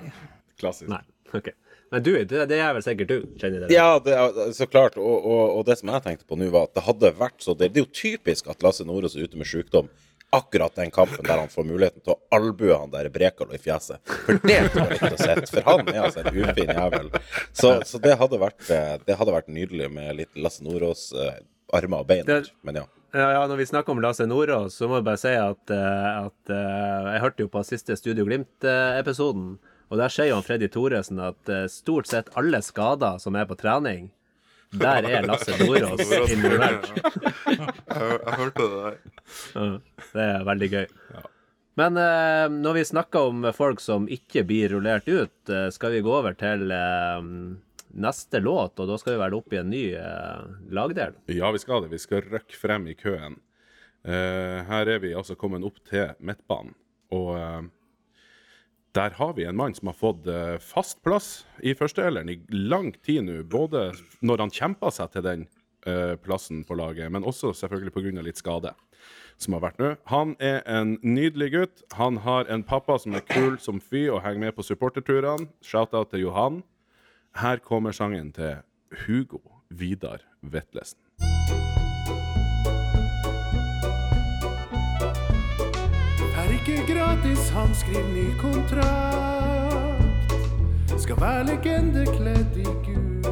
klassisk. Nei, ok. Men du, det, det er vel sikkert du, kjenner det? Ja, det er, så klart. Og, og, og det som jeg tenkte på nå, var at det hadde vært så Det, det er jo typisk at Lasse Nordås er ute med sykdom akkurat den kampen der han får muligheten til å albue han der Brekalo i fjeset. For det tar jeg ikke å sett. For han er altså en ufin jævel. Så, så det, hadde vært, eh, det hadde vært nydelig med litt Lasse Nordås uh, armer og bein. Men ja. Ja, ja, når vi snakker om Lasse Nordås, så må jeg bare si at, eh, at eh, jeg hørte jo på siste Studio Glimt-episoden, og der sier jo Freddy Thoresen at eh, stort sett alle skader som er på trening, der er Lasse Nordås involvert. Jeg, jeg hørte det der. Det er veldig gøy. Men eh, når vi snakker om folk som ikke blir rullert ut, eh, skal vi gå over til eh, neste låt, og da skal vi vel opp i en ny eh, lagdel. Ja, vi skal det. Vi skal røkke frem i køen. Eh, her er vi altså kommet opp til midtbanen. Og der har vi en mann som har fått eh, fast plass i førsteelveren i lang tid nå. Både når han kjempa seg til den eh, plassen på laget, men også selvfølgelig pga. litt skade som har vært nå. Han er en nydelig gutt. Han har en pappa som er kul som fy og henger med på supporterturene. Shout-out til Johan. Her kommer sangen til Hugo Vidar Vetlesen. Ikke gratis, han skriver ny kontrakt. Skal være legende kledd i gult.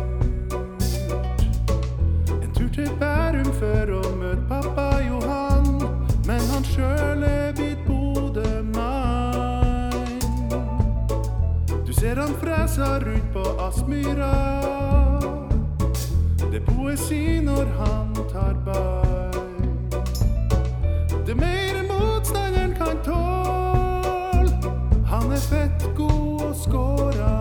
En tur til Bærum for å møte pappa Johan. Men han sjøl er blitt Bodø-mann. Du ser han freser ut på Aspmyra. Det er poesi når han tar ball. Det er mer fett god og skårer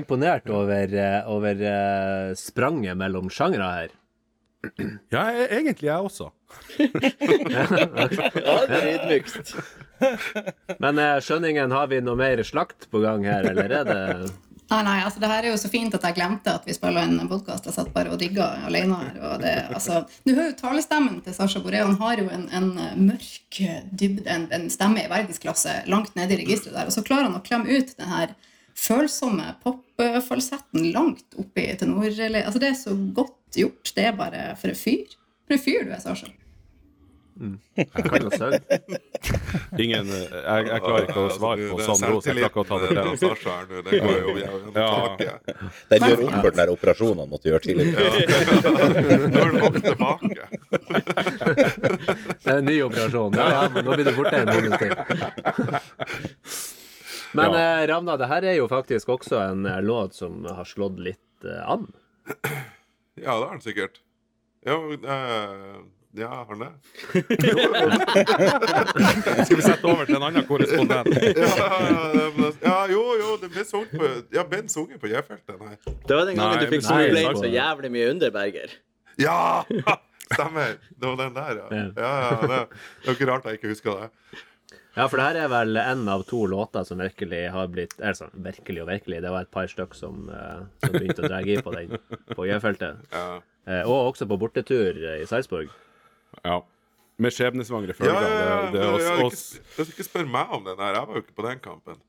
imponert over, eh, over uh, spranget mellom sjangre her. Ja, jeg- egentlig jeg også. Ja, det er ydmykst. Men uh, skjønningen, har vi noe mer slakt på gang her, eller er det Nei, nei, altså det her er jo så fint at jeg glemte at vi spiller en podkast. Jeg satt bare og digga alene her. Og det, altså, du hører jo talestemmen til Sasha Boré. Han har jo en, en mørk dybde, en, en stemme i verdensklasse langt nede i registeret der. Og så klarer han å klemme ut den her følsomme popfalsetten langt oppi tenor... eller- Altså, det er så godt gjort. Det er bare for en fyr. For en fyr du er, Sasha. Jeg kan jo synge. Ingen, eh, jeg, jeg klarer ikke å svare på sånn ros. jeg klarer ikke å ta det til. Sasha her nå, det går jo jævlig Ja. Den gjør opp for den der operasjonen han måtte gjøre tidligere. Nå Når den kommet tilbake. Det er en ny operasjon. Ja, ja, men nå blir det fortere en måned til. Men Ja. eh, Ravna, det her er jo faktisk også en eh, låt som har slått litt eh, an. Ja, det har den sikkert. Ja, eh, ja har den det? Skal vi sette over til en annen korrespondent? Ja, ja, jo, jo, det ble sunget på Ja, Ben sunget på J-feltet, nei. Det var den gangen Nei, du fikk Nei, så jævlig mye Underberger. Ja! Stemmer. Det var den der, ja. Ja. ja, ja det, det er jo ikke rart jeg ikke husker det. Ja, for det her er vel en av to låter som virkelig har blitt Altså, virkelig og virkelig. Det var et par stykk som, eh, som begynte å dra i på den på J-feltet. Ja. Eh, og også på bortetur eh, i Sarpsborg. Ja. Med skjebnesvangre Ja, følger. ja, ja, Det, det er jeg, oss, oss. ikke, jeg skal ikke spørre meg om den her. Jeg var jo ikke på den kampen.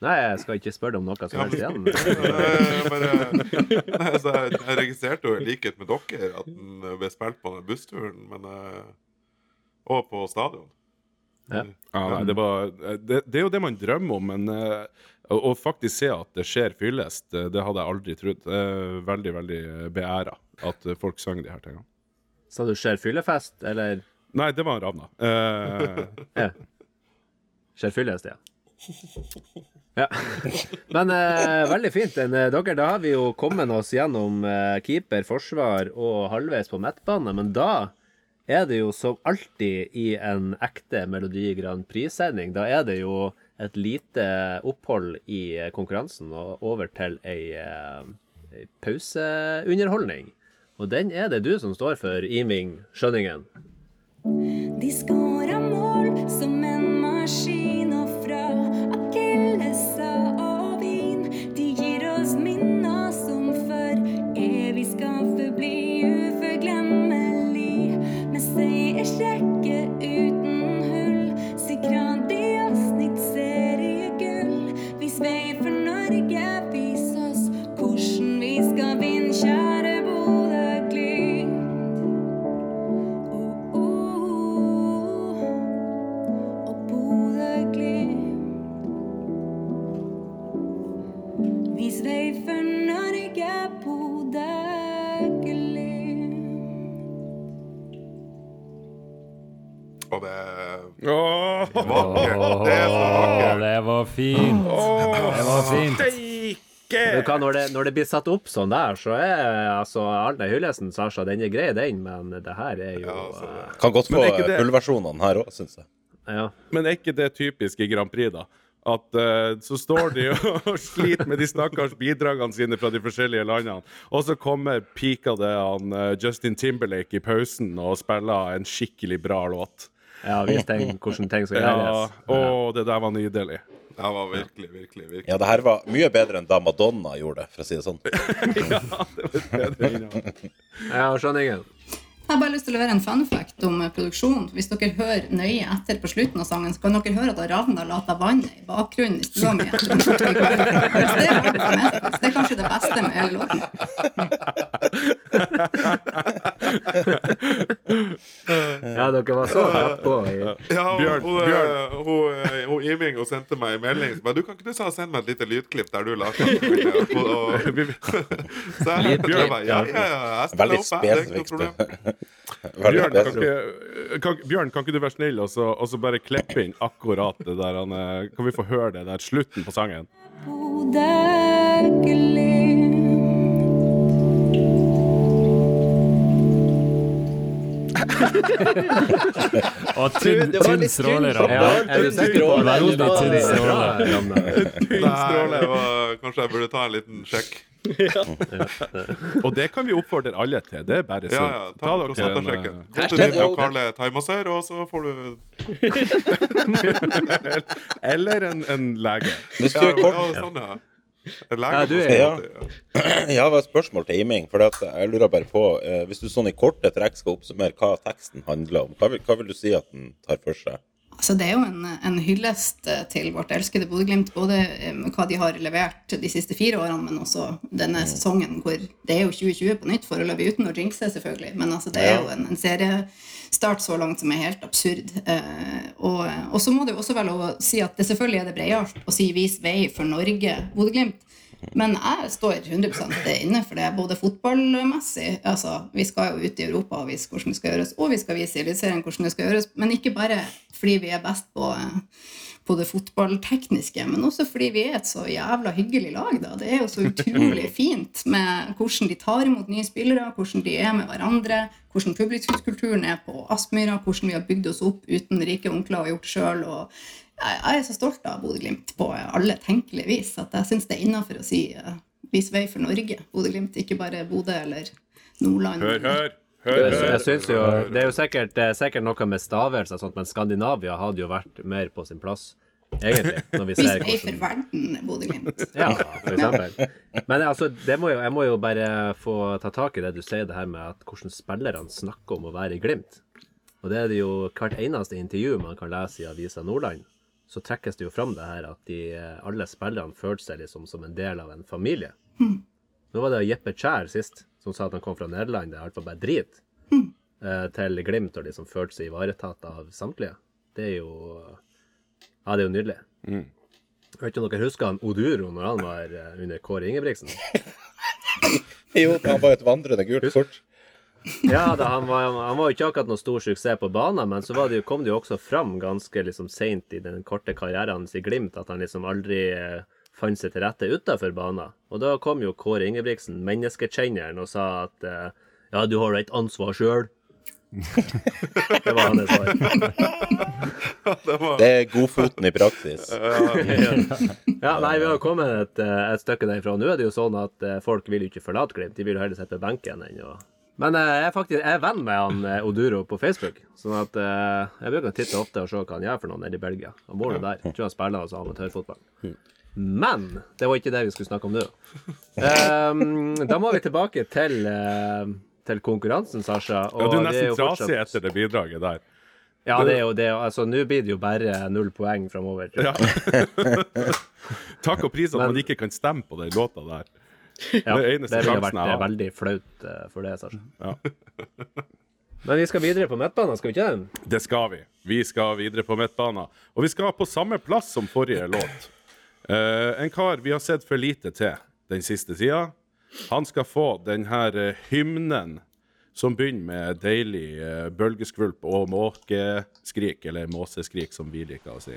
Nei, jeg skal ikke spørre deg om noe som helst igjen. Jeg, nei, altså, jeg, jeg registrerte jo i likhet med dere at den ble spilt på den bussturen, men Og på stadion. Ja. Ja, det, var, det, det er jo det man drømmer om, men eh, å, å faktisk se at det skjer fyllest, eh, det hadde jeg aldri trodd. Eh, veldig, veldig beæra at eh, folk sang de her tingene. Sa du skjer fyllefest, eller Nei, det var Ravna. Eh, Ja. Skjer fyllest, ja. Ja. Men eh, veldig fint. En, eh, dere, da har vi jo kommet oss gjennom eh, keeper, forsvar og halvveis på midtbane, men da er det jo som alltid i en ekte Melodi Grand Prix-sending. Da er det jo et lite opphold i eh, konkurransen og over til ei, eh, ei pauseunderholdning. Og den er det du som står for, Iming Skjønningen. De skåra mål som en maskin Åh, vakkert. Det det var fint. Det var fint. Hva, når, det, når det blir satt opp sånn der, så er altså Arne Hyllesen, Sasha, den er grei, den, men det her er jo Ja, altså, eh, Kan godt få er fullversjonene her òg, syns jeg. Ja. Men er ikke det typisk i Grand Prix, da? At uh, så står de og sliter med de stakkars bidragene sine fra de forskjellige landene, og så kommer pikade han uh, Justin Timberlake i pausen og spiller en skikkelig bra låt. Ja vis ting, hvordan ting skal Ja, å, det der var nydelig. Det var virkelig, virkelig, virkelig. Ja, det her var mye bedre enn da Madonna gjorde det, for å si det sånn. Ja, skjønningen. Jeg har bare lyst til å levere en fun fact om produksjonen. produksjon. Hvis dere hører nøye etter på slutten av sangen, så kan dere høre at Ravna later vannet i bakgrunnen i stua mi. Det, det er kanskje det beste med hele låten. Ja, dere var så på Ja, hun, Bjørn, hun, Bjørn. eh, hun, eh, hun Iming hun sendte meg en melding som Du kan ikke du sa sende meg et lite lydklipp der du la seg og, og, Så jeg jeg bare, ja, ja, ja, jeg spiller Veldig. Spesifikt. Bjørn, kan ikke, kan, Bjørn, kan ikke du være snill og så, og så bare klippe inn akkurat det der han, eh, Kan vi få høre det der slutten på sangen? Og tynn, tynn stråle, Ramne. Veldig tynn stråle. Kanskje jeg burde ta en liten sjekk. Og det kan vi oppfordre alle til. Det er bare Ja, sunt. ja, ta dere prosentasjekken. en, Gå til din lokale thaimassør, og så får du Eller en, en lege. Hvis Ja, du ja, er kort sånn, ja. En Ja, du er- sånn Ja. Jeg har et spørsmål til Iming. For at jeg lurer bare på eh, Hvis du sånn i korte trekk skal oppsummere hva teksten handler om, hva vil, hva vil du si at den tar for seg? Altså, det er jo en, en hyllest eh, til vårt elskede Bodø-Glimt, både eh, hva de har levert de siste fire årene, men også denne sesongen hvor det er jo 2020 på nytt, foreløpig uten å jinxe, selvfølgelig. Men altså, det er jo en, en seriestart så langt som er helt absurd. Eh, og, og så må det jo også være lov å si at det selvfølgelig er det bredere å si 'vis vei for Norge', Bodø-Glimt. Men jeg står 100% inne for det, både fotballmessig altså Vi skal jo ut i Europa og vise hvordan det skal gjøres, og vi skal vise i Eliteserien hvordan det skal gjøres. Men ikke bare fordi vi er best på, eh, på det fotballtekniske, men også fordi vi er et så jævla hyggelig lag. da. Det er jo så utrolig fint med hvordan de tar imot nye spillere, hvordan de er med hverandre, hvordan publikumskulturen er på Aspmyra, hvordan vi har bygd oss opp uten rike onkler og gjort sjøl. Jeg er så stolt av Bodø-Glimt på alle tenkelige vis at jeg syns det er innafor å si uh, 'vis vei for Norge', Bodø-Glimt, ikke bare Bodø eller Nordland. Hør, hør! Hør, Jeg, hør. jeg synes jo, Det er jo sikkert, det er sikkert noe med stavelser, og sånt, men Skandinavia hadde jo vært mer på sin plass, egentlig. Når vi ser hvordan... for verden, Bodø-Glimt. Ja, for eksempel. Men altså, det må jo, jeg må jo bare få ta tak i det du sier, det her med at hvordan spillerne snakker om å være i Glimt. Og det er det jo hvert eneste intervju man kan lese i Avisa Nordland, så trekkes det jo fram det her at de, alle spillerne følte seg liksom som en del av en familie. Nå var det Jeppe Kjær sist, som sa at han kom fra Nederland, det er i hvert fall bare drit, eh, til Glimt og liksom følte seg ivaretatt av samtlige. Det er jo Ja, det er jo nydelig. Jeg vet ikke om dere husker han Oduro når han var eh, under Kåre Ingebrigtsen? Jo, han var et vandrende gult kort. Ja, da, han, var, han var jo ikke akkurat noen stor suksess på banen, men så var det jo, kom det jo også fram ganske liksom seint i den korte karrieren hans i Glimt at han liksom aldri eh, fant seg til rette utafor banen. Og da kom jo Kåre Ingebrigtsen, menneskekjenneren, og sa at eh, ja, du har et ansvar sjøl. det var hans svar. Det er godfoten i praksis. Ja, nei, vi har kommet et, eh, et stykke derfra. Nå er det jo sånn at eh, folk vil jo ikke forlate Glimt, de vil jo heller sitte på benken enn å Men jeg er faktisk jeg er venn med han Oduro på Facebook, sånn at jeg bruker å titte ofte og se hva han gjør for noe nede i Belgia. Han bor nå der. Jeg tror han spiller altså amatørfotball. Men det var ikke det vi skulle snakke om nå. Um, da må vi tilbake til, uh, til konkurransen, Sasha. Ja, du er nesten fortsatt- trasig etter det bidraget der. Ja, det er jo det. Altså, nå blir det jo bare null poeng framover. Ja. Takk og pris at Men- man ikke kan stemme på den låta der. Ja, Det det ville vært jeg eh, veldig flaut uh, for det, Sasha. Ja. Men vi skal videre på midtbanen, skal vi ikke det? Det skal vi. Vi skal videre på midtbanen. Og vi skal på samme plass som forrige låt. Eh, en kar vi har sett for lite til den siste tida. Han skal få denne eh, hymnen som begynner med deilig uh, bølgeskvulp og måkeskrik, eller måseskrik, som vi liker å si.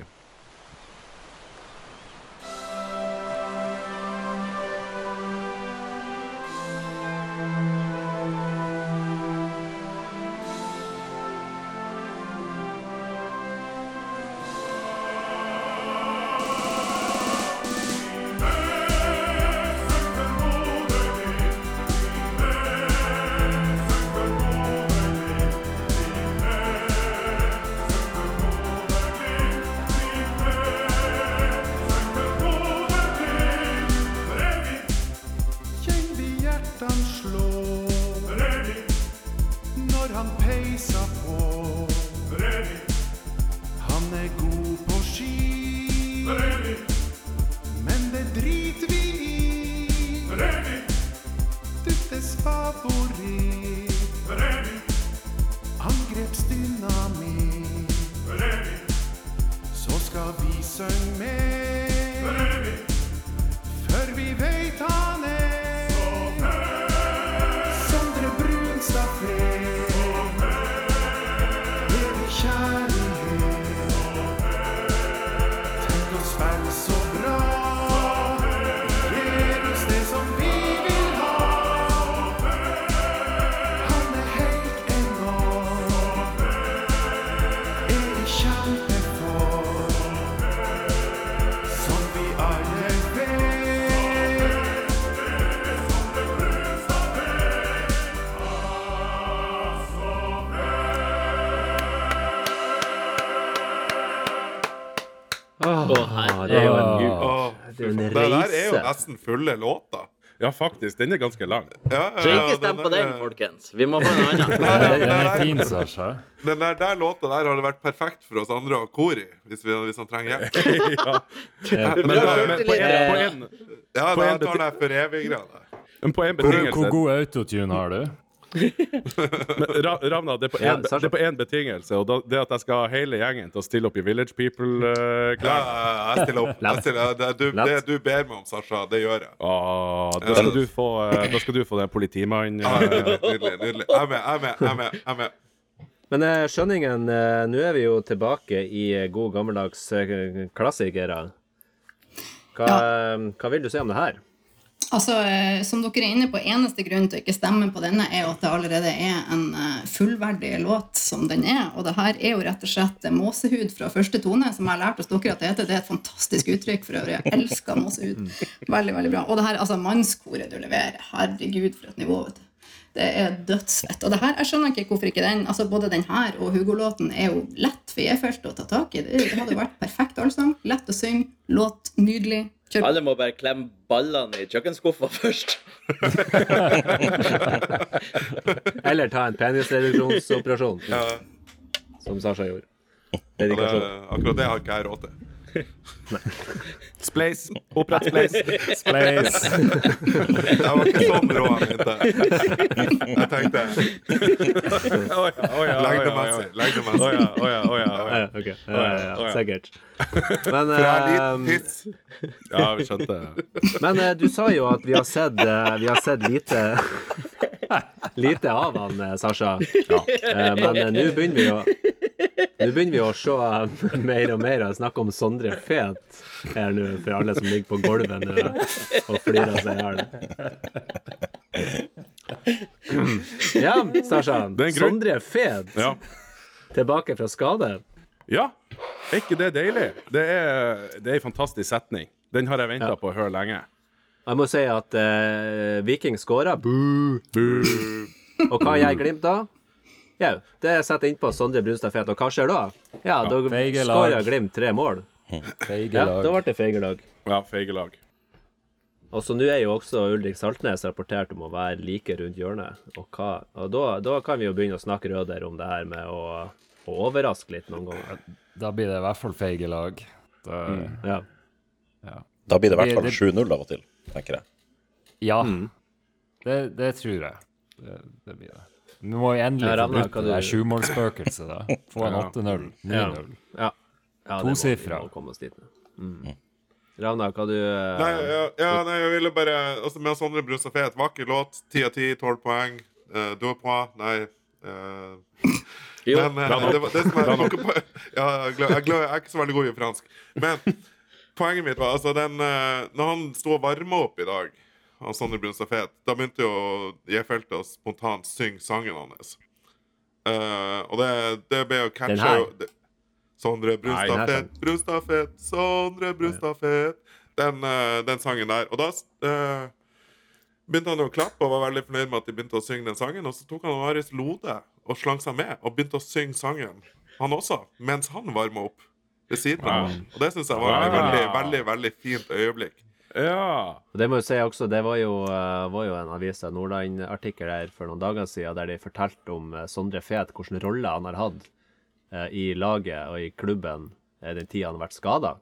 Her er jo en, oh, det er en reise. Det der er jo nesten fulle låter. Ja, faktisk. Den er ganske lang. Ja, ja, Så ikke stem på den, der- folkens. Vi må få en annen. Den er fin, Sasha. Den der, der låta der har vært perfekt for oss andre å ha kor i, hvis, vi, hvis han trenger hjelp. ja. Ja. Men, men på, én Ja, På da en tar den for evig grad men på én Hvor, hvor god autotune har du? Men, Ra Ravna, det er på Ja, en- Sasha. det på én betingelse, og da, det er at jeg skal ha hele gjengen til å stille opp i Village People-klær. ja, jeg stiller opp. Jeg stiller, det, du, det du ber meg om, Sasha, det gjør jeg. Ah, da, skal du få, eh, da skal du få den politimannen. Ja, eh, nydelig. nydelig Jeg er med, jeg er med. jeg er med, jeg er med. Men eh, skjønningen, eh, nå er vi jo tilbake i eh, god gammeldags eh, klassikere. Hva, ja. hva vil du si om det her? Altså, eh, Som dere er inne på, eneste grunn til å ikke stemme på denne, er jo at det allerede er en eh, fullverdig låt som den er. Og det her er jo rett og slett eh, måsehud fra første tone, som jeg har lært hos dere at det heter. Det er et fantastisk uttrykk for øvrig. Jeg elsker måsehud. Veldig, veldig bra. Og det her, altså mannskoret du leverer, herregud, for et nivå. vet du. Det er dødsfett. Og det her, jeg skjønner ikke hvorfor ikke den altså Både den her og Hugo-låten er jo lett for J-feltet å ta tak i. Det hadde vært perfekt allsang. Lett å synge. Låt nydelig. Kjør. Alle må bare klemme ballene i kjøkkenskuffa først. Eller ta en penisreduksjonsoperasjon, Ja, som Sasha gjorde. det, akkurat det har ikke jeg råd til. Splace. Opprett Splace. Spleis Jeg var ikke sånn rå mente. Jeg tenkte ja, ja, ja, ja. lengdemessig. Lengdemessig. å ja, å ja, ja. Ja, ok. Ja, ja, ja, ja. sikkert. Men, er eh, tiss. Ja, vi skjønte det. men eh, du sa jo at vi har sett, eh, vi har sett lite Lite av han, eh, Sasha. Eh, Men nå begynner vi å Nå begynner vi å se eh, mer og mer og snakke om Sondre Fet her nå, for alle som ligger på gulvet nå og flirer seg i hjel. Ja, grunn- Sondre Fet Ja. tilbake fra skade. ja. Er ikke det deilig? Det er, det er en fantastisk setning. Den har jeg venta Ja. på å høre lenge. Jeg må si at eh, Viking skåra. Og hva gjør Glimt da? Jau, det setter innpå Sondre Brunstad Fet. Og hva skjer da? Ja, da skårer Glimt tre mål. Feige Ja, da ble det feige lag. Ja, feige lag. Og så nå er jo også Ulrik Saltnes rapportert om å være like rundt hjørnet. Og, hva, og da, da kan vi jo begynne å snakke rødere om det her med å, å overraske litt noen ganger. Da blir det i hvert fall feige lag. Da, Ja. Da blir det i hvert fall 7-0 av og til, tenker jeg. Ja, Mm. det, det tror jeg. Det, det blir det. Vi må jo endelig få brutt det der du- sjumålsspøkelset, da. Få en 8-0, 9-0. ja. ja Tosifra. Mm. Ravna, hva du eh, Nei, ja, ja, nei, jeg ville bare altså Med Sondre Brustad Fet, vakker låt. 10 av 10, 12 poeng. Uh, deux points. Nei. Uh, Jo. men eh, det, var, det som er noe på, ja, jeg, er jeg, er jeg er ikke så veldig god i fransk. Men poenget mitt var altså den uh, Når han sto og varma opp i dag, han Sondre Brunstad Fet, da begynte jo J-feltet å spontant synge sangen hans. Uh, og det, det ble jo catcha Sondre Brunstad Fet, Brunstad Fet, Sondre Brunstad Fet. Den, uh, den sangen der. Og da uh, begynte han å klappe og var veldig fornøyd med at de begynte å synge den sangen. Og så tok han Aris Lode og slang seg med og begynte å synge sangen, han også, mens han varma opp ved siden av. Og det syns jeg var et veldig, veldig, veldig fint øyeblikk. Ja. Det må jeg si også, det var jo, eh, var jo en Avisa Nordland-artikkel her for noen dager siden der de fortalte om eh, Sondre Fet, hvilken rolle han har hatt eh, i laget og i klubben den tida han har vært skada.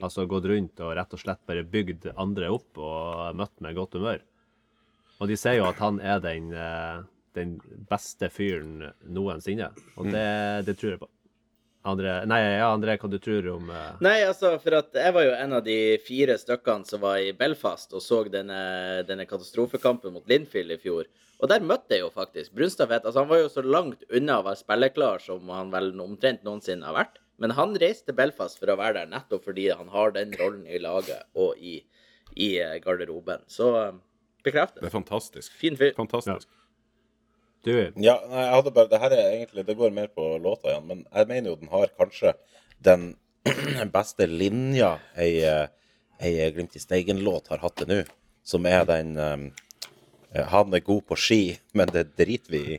Altså gått rundt og rett og slett bare bygd andre opp og møtt med godt humør. Og de sier jo at han er den, den beste fyren noensinne, og det, det tror jeg på. André, nei, ja, André, hva du tror om uh... Nei, altså, for at jeg var jo en av de fire stykkene som var i Belfast og så denne, denne katastrofekampen mot Linfield i fjor. Og der møtte jeg jo faktisk Brunstad Fet. Altså, han var jo så langt unna å være spilleklar som han vel omtrent noensinne har vært. Men han reiste til Belfast for å være der nettopp fordi han har den rollen i laget og i, i eh, garderoben. Så eh, bekreftet. Det er fantastisk. Fin fyr. Fantastisk. Du, Ja, nei, jeg hadde bare, det her er egentlig, det går mer på låta igjen, men jeg mener jo den har kanskje den beste linja ei, eh, ei Glimt i Steigen-låt har hatt til nå, som er den um, han er god på ski, men det driter vi i.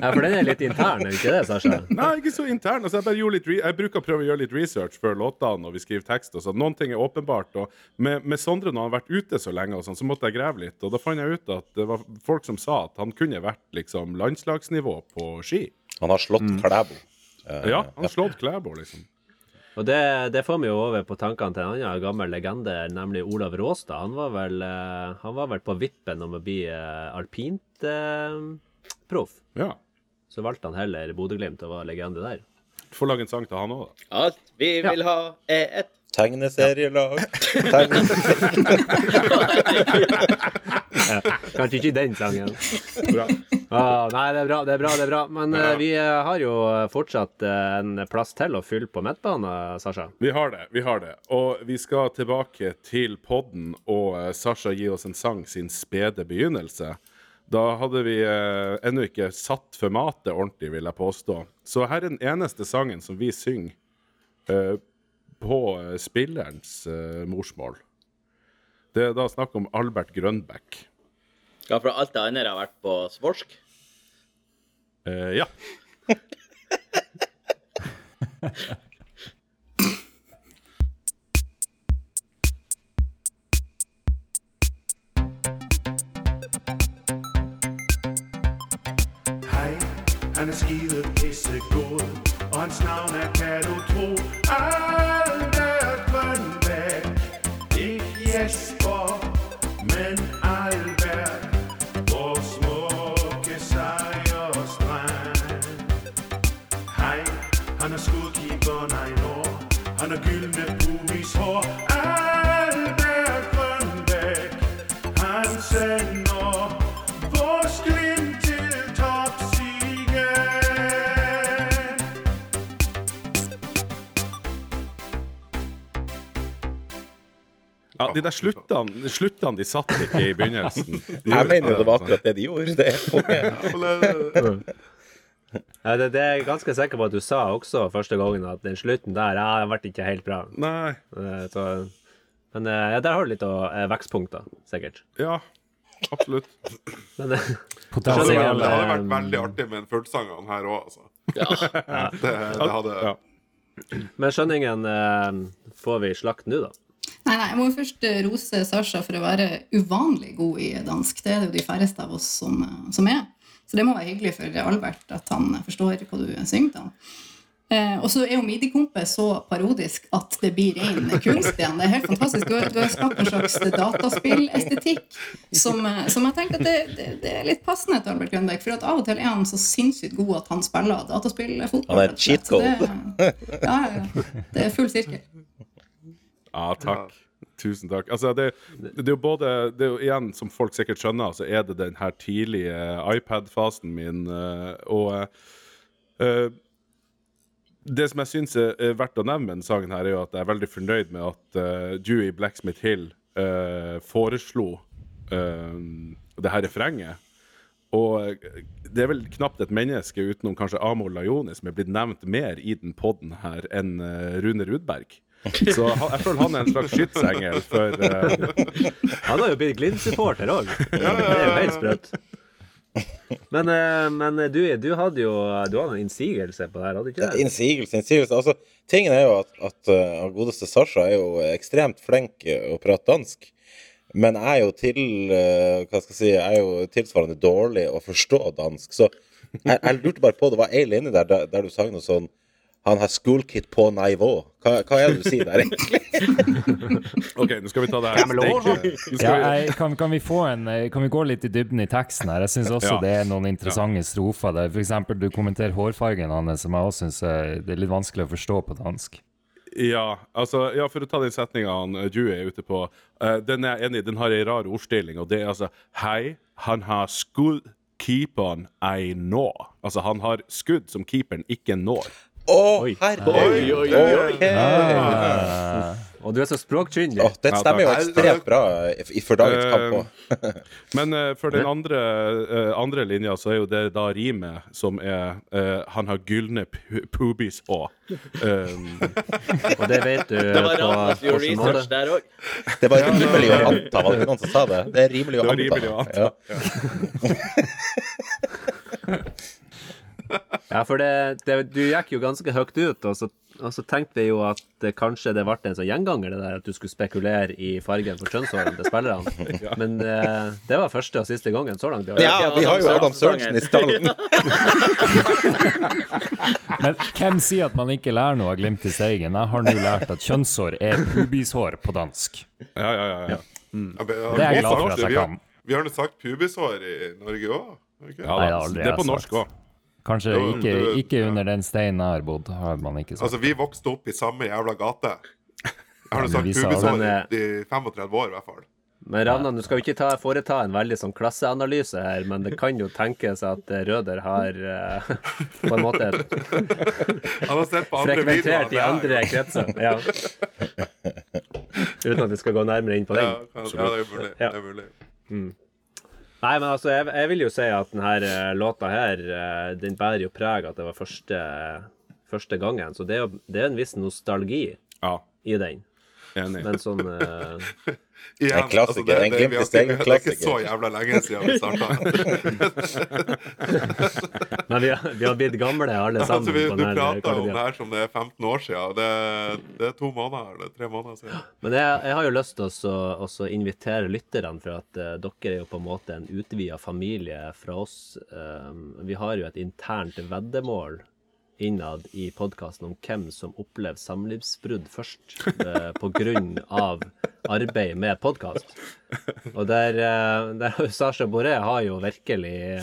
Ja, for den er litt intern, er ikke det, Sasha? Nei, ikke så intern. Altså, jeg, bare litt re jeg bruker å prøve å gjøre litt research før låtene når vi skriver tekst. Og sånn. Noen ting er åpenbart. Og med, med Sondre, når han har vært ute så lenge, og sånn, så måtte jeg grave litt. Og da fant jeg ut at det var folk som sa at han kunne vært liksom landslagsnivå på ski. Han har slått Klæbo. Uh, Ja, han har slått Klæbo, liksom. Og det, det får vi jo over på tankene til en annen gammel legende, nemlig Olav Råstad. Han var vel, eh, han var vel på vippen om å bli eh, alpintproff. Ja. Så valgte han heller Bodø-Glimt og var legende der. Får lage en sang til han òg, da. Alt vi vil ha, er et Tegneserielag. Tegneserielag. Kanskje ikke den sangen. Bra. Ah, nei, det er bra, det er bra. det er bra Men ja. vi eh, har jo fortsatt eh, en plass til å fylle på midtbane, Sasha. Vi har det. vi har det. Og vi skal tilbake til podden og eh, Sasha gi oss en sang sin spede begynnelse. Da hadde vi eh, ennå ikke satt formatet ordentlig, vil jeg påstå. Så her er den eneste sangen som vi synger eh, på eh, spillerens eh, morsmål. Det er da snakk om Albert Grønbæk. Ja, for alt det andre har vært på svorsk. Eh, ja. Hei, han er skide pissegod, og hans navn er, kan du tro, Albert Grønbæk. Ikke Jesper, de der sluttene, sluttene de satt ikke i begynnelsen. De Jeg mener det var akkurat det de gjorde. Det. Ja, det, det er jeg ganske sikker på at du sa også første gangen, at den slutten der ja, den ble ikke helt bra. Nei. Eh, Så, men eh, ja, der har du litt av eh, vekstpunkter, sikkert. Ja, absolutt. Men, Det hadde vært veldig artig med en fullsang av den her òg, altså. Det, det hadde Ja. men skjønningen får vi slakt nå, da. Nei, nei, jeg må jo først eh, rose Sasha for å være uvanlig god i dansk. Det er det jo de færreste av oss som, eh, som er. Så det må være hyggelig for Albert at han forstår hva du synger til han. Eh, og så er jo midi-kompet så parodisk at det blir ren kunst igjen. Det er helt fantastisk. Du har, du har skapt en slags dataspillestetikk som, eh, som jeg tenker at det, det, det er litt passende til Albert Grønbæk. For at av og til er han så sinnssykt god at han spiller dataspillfotball. Han er cheat code. Ja, ja, ja. Det er full sirkel. Ja, takk. Tusen takk. Altså, det, det er jo både det er jo igjen, som folk sikkert skjønner, så er det den her tidlige iPad-fasen min. eh, og uh, det som jeg syns er, er verdt å nevne med denne sangen, her er jo at jeg er veldig fornøyd med at uh, Dewey Blacksmith Hill uh, foreslo uh, det her refrenget. Og det er vel knapt et menneske utenom kanskje Amor Lajoni som er blitt nevnt mer i den podden her enn Rune Rudberg. Så han, jeg føler han er en slags skytsengel for uh... Han har jo blitt Glimt-supporter òg. Det er jo helt sprøtt. Men, eh, men du, du hadde jo du hadde en innsigelse på det her, hadde du ikke Ja, det? Innsigelse, innsigelse. Altså, tingen er jo at, at uh, godeste Sasha er jo ekstremt flink å prate dansk. Men jeg er jo til Hva skal jeg si Jeg er jo tilsvarende dårlig å forstå dansk. Så jeg, jeg lurte bare på Det var ei linje der, der, der du sang noe sånn Han har schoolkit på nivå. Hva, hva er det du sier der, egentlig? OK, nå skal vi ta det her. steike- Ja, jeg, kan, kan, vi få en, eh, kan vi gå litt i dybden i teksten her? Jeg syns også Ja. det er noen interessante strofer der. Eksempel, du kommenterer hårfargen hans, som jeg også syns det er litt vanskelig å forstå på dansk. ja, altså, ja, for å ta den setninga han eh, Dewey er ute på. Uh, den er jeg enig i. Den har ei rar ordstilling, og det er altså Hei, han har skudd keeperen ei nå. Altså, han har skudd som keeperen ikke når. Å, Oi. herregud! Ah. Og du er så språkkyndig. Oh, det stemmer jo ekstremt bra for dagens kamp òg. Men eh, for den andre, eh, andre linja så er jo det da rimet som er eh, Han har gylne poobies òg'. um, Og det vet du Det var på rart at vi gjorde hvilken måte. research der òg. Det var rimelig å anta, var det noen som sa det? Det er rimelig å anta. rimelig å anta. Ja. Ja, for det, det, du gikk jo ganske høyt ut, og så, og så tenkte vi jo at det, kanskje det ble en sånn gjenganger, det der at du skulle spekulere i fargen på kjønnshårene til spillerne. Men eh, det var første og siste gangen så langt. ja, vi har jo Adam Sørensen i stallen. Men hvem sier at man ikke lærer noe av Glimt i Steigen? Jeg har nå lært at kjønnshår er pubishår på dansk. Ja, ja, ja. ja. Mm. Det er jeg glad for at jeg kan. Vi har nå sagt pubishår i Norge òg. ja det det er på norsk òg. Kanskje Jo, ikke, du- ikke under den steinen jeg har bodd, har man ikke sagt. Altså, vi vokste opp i samme jævla gate. Jeg har jo sagt sa- i i 35 år, i hvert fall. Men Ravnan, du skal jo ikke ta, foreta en veldig sånn klasseanalyse her, men det kan jo tenkes at eh, Røder har uh, på en måte Han har sett på andre videoer. frekventert i andre kretser. Ja. Uten at vi skal gå nærmere inn på Ja, den. kan- ja, det er mulig. Ja. Det er mulig. Nei, men altså, jeg, jeg vil jo si at denne låta her, eh, den bærer jo preg at det var første, første gangen. Så det er det er en viss nostalgi Ja, i den. enig. Men sånn eh, Igjen, En klassiker, altså, det, en Glimt i ikke- Det er ikke så jævla lenge siden vi starta. Men vi, har- vi har blitt gamle alle sammen. Altså, vi, du prata om det her som det er 15 år siden. Det, det er to måneder eller tre måneder siden. Men jeg, jeg har jo lyst til å også invitere lytterne, for at uh, dere er jo på en måte en utvida familie fra oss. Um, vi har jo et internt veddemål innad i podkasten om hvem som opplever samlivsbrudd først, eh, av arbeid med podkast. Og der, eh, der Sasha Boré har jo virkelig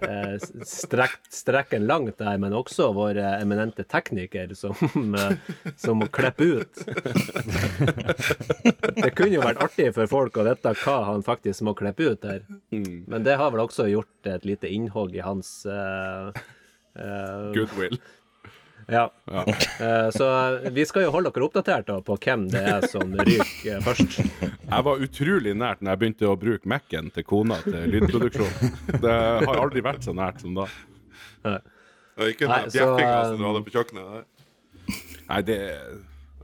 eh, strekt strekken langt der, men også vår eh, eminente tekniker som, eh, som må klippe ut. Det kunne jo vært artig for folk å vite hva han faktisk må klippe ut der. Men det har vel også gjort et lite innhogg i hans eh, eh, Goodwill. Ja. Eh, så vi skal jo holde dere oppdatert da, på hvem det er som ryker eh, først. Jeg var utrolig nært når jeg begynte å bruke Mac-en til kona til lydproduksjon. Det har aldri vært så nært som da. Det er ikke Nei, den bjeffinga som du hadde på kjøkkenet. der. Nei, det,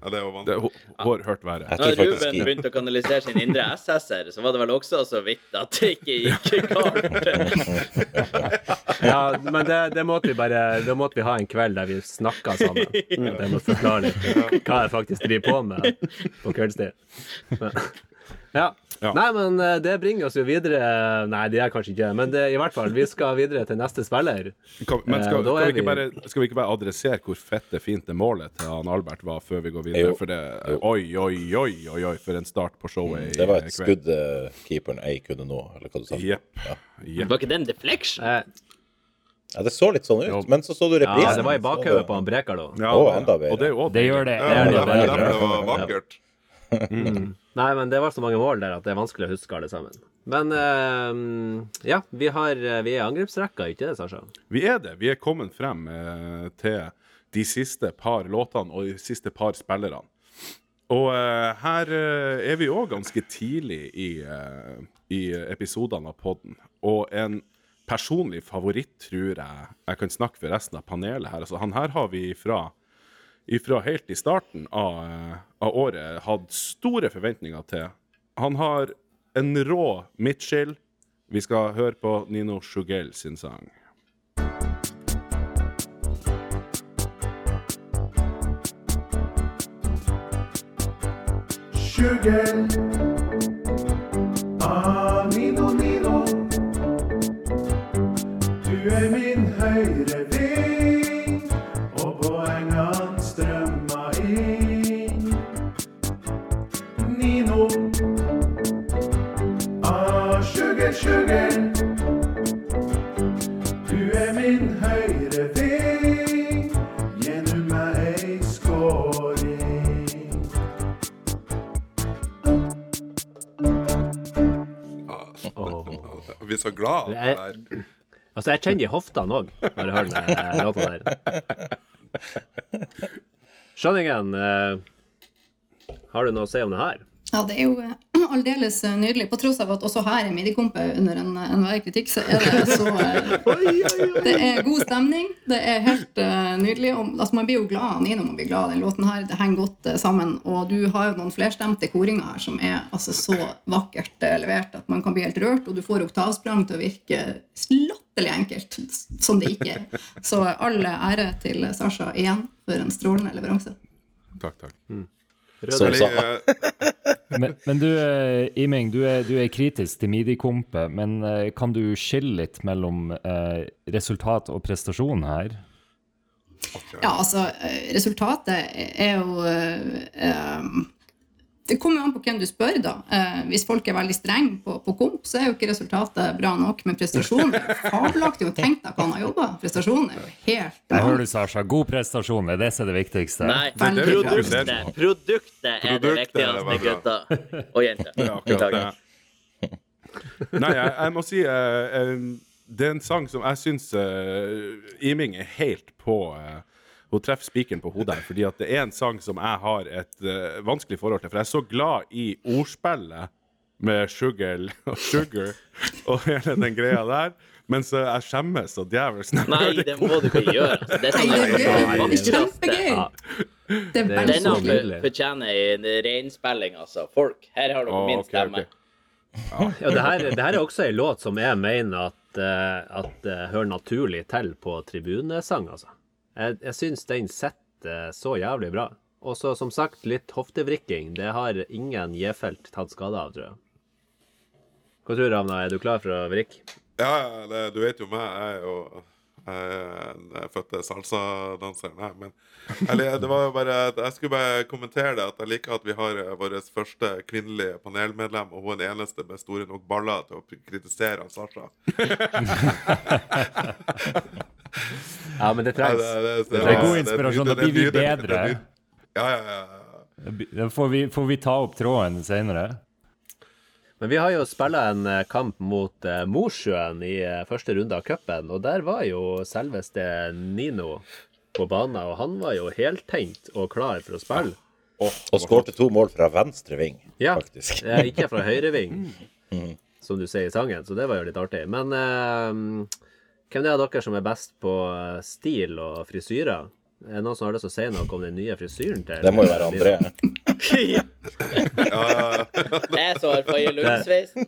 Ja, det er jo det vanlig. har hørt været. Da Ruben begynte å kanalisere sin indre SS-er, så var det vel også så vidt at det ikke gikk galt. Ja, men det, det måtte vi bare Da måtte vi ha en kveld der vi snakka sammen. Det må forklare litt hva jeg faktisk driver på med på kveldstid. Men- Ja. Ja. Nei, men eh, det bringer oss jo videre Nei, det er kanskje ikke men det, i hvert fall. Vi skal videre til neste spiller. Kan, men Eh, skal, er vi ikke vi- bare, skal vi ikke bare adressere hvor fette fint det målet til han Albert var, før vi går videre? Jo. For det Oi, oi, oi, oi, oi, for en start på showet i Det var et kveld. skudd eh, keeperen ei kunne nå, eller hva du sa. Jepp. Ja. Yep. Var ikke det en deflection? Eh, Ja, det så litt sånn Jo. ut, men så så du reprisen. ja, det var i bakhodet på han Brekalo. Ja, oh. Og det jo Det gjør det. Ja, Det det, det det, det, det det. det var vakkert. Nei, men det var så mange mål der at det er vanskelig å huske alle sammen. Men uh, ja, vi, har, vi er i angrepsrekka, ikke det, Sasha? Vi er det. Vi er kommet frem uh, til de siste par låtene og de siste par spillerne. Og uh, her eh, er vi òg ganske tidlig i, eh, i episodene av podden. Og en personlig favoritt, tror jeg jeg kan snakke for resten av panelet her. Altså, han her har vi fra ifra helt i starten av, eh, av året hatt store forventninger til. Han har en rå midtskill. Vi skal høre på Nino Sjugell sin sang. Sugar. Så glad av det her. Altså, jeg kjenner i hoftene òg når jeg hører den låta der. Skjønningen, eh, Har du noe å si om det her? Ja, det er jo eh, aldeles eh, nydelig. På tross av at også her er midi-kompe under en- enhver kritikk, så er det så eh, Det er god stemning. Det er helt uh, nydelig. Og, altså, man blir jo glad av Nino man blir glad av den låten her. Det henger godt uh, sammen. Og du har jo noen flerstemte koringer her som er altså, så vakkert uh, levert at man kan bli helt rørt, og du får oktavsprang til å virke latterlig enkelt, som det ikke er. Så all ære til Sasha igjen for en strålende leveranse. Takk, takk. Som sa. Men, men du, eh, Iming, du er, du er kritisk til midi-kompe, men eh, kan du skille litt mellom eh, resultat og prestasjon her? Ja, altså, eh, resultatet er jo eh, eh, Det kommer jo an på hvem du spør, da. Eh, Hvis folk er veldig strenge på, på komp, så er jo ikke resultatet bra nok. Men prestasjonen er jo fabelaktig. Og tenk deg hva han har jobba. Prestasjonen er jo helt Jeg hører du, Sasha. God prestasjon, det er det som er det viktigste. Nei, det er det produktet, produktet er det viktigste, gutter og jenter. Er akkurat Nei, jeg, jeg må si eh, eh, Det er en sang som jeg syns uh, Iming er helt på eh, Hun treffer spikeren på hodet fordi at det er en sang som jeg har et uh, vanskelig forhold til. For jeg er så glad i ordspillet med sugar og sugar og hele den greia der. Mens jeg skjemmes så djevelsk når Nei, det må du ikke gjøre. Altså, det er sånn kjempegøy. Det er Denne fortjener en reinspilling, altså. Folk, her har dere min stemme. Ja, det her, det her er også en låt som jeg mener at, eh, at eh, hører naturlig til på tribunesang, altså. Jeg, jeg syns den sitter så jævlig bra. Og så som sagt, litt hoftevrikking. Det har ingen J-felt tatt skade av, tror jeg. Hva tror du, Ravna? Er du klar for å vrikke? Ja, ja, det, du vet jo meg. Jeg er jo jeg fødte salsadanseren her. Men eller, det var jo bare Jeg skulle bare kommentere det at jeg liker at vi har eh, vår første kvinnelige panelmedlem, og hun er den eneste med store nok baller til å kritisere Sasha. Ja, men det trengs. det, Det er god inspirasjon. Da blir vi bedre. Ja, ja, ja. ja. Da får vi, får vi ta opp tråden senere? Men vi har jo spilla en eh, kamp mot eh, Mosjøen i eh, første runde av cupen, og der var jo selveste Nino på banen, og han var jo heltenkt og klar for å spille. Og skårte to mål fra venstre ving, Ja, faktisk. ikke fra høyreving, som du sier i sangen, så det var jo litt artig. Men eh, hvem er dere som er best på eh, stil og frisyrer? Er det noen som har lyst til å si noe om den nye frisyren til Det må jo være André. ja. Jeg som har Faye Lund-sveisen.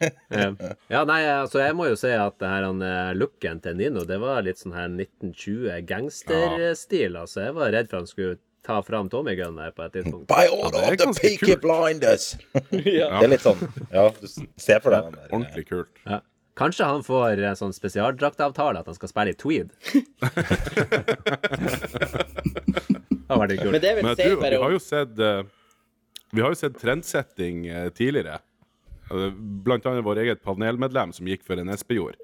Eh, Ja, nei, altså jeg må jo si at det her han, eh, looken til Nino, det var litt sånn her 1920 gangsterstil. Altså, jeg var redd for han skulle ta fram Tommy Gunn der på et tidspunkt. By order det er of the Peaky kult. Blinders! Det er litt sånn Ja, du ser for deg den der. Ordentlig kult. Ja. Kanskje han får en sånn spesialdraktavtale at han skal spille i tweed. Det hadde vært kult. Men det vil Men jeg si bare vi har jo sett eh, Vi har jo sett trendsetting eh, tidligere. Eh, Blant annet vår eget panelmedlem som gikk for en Espejord.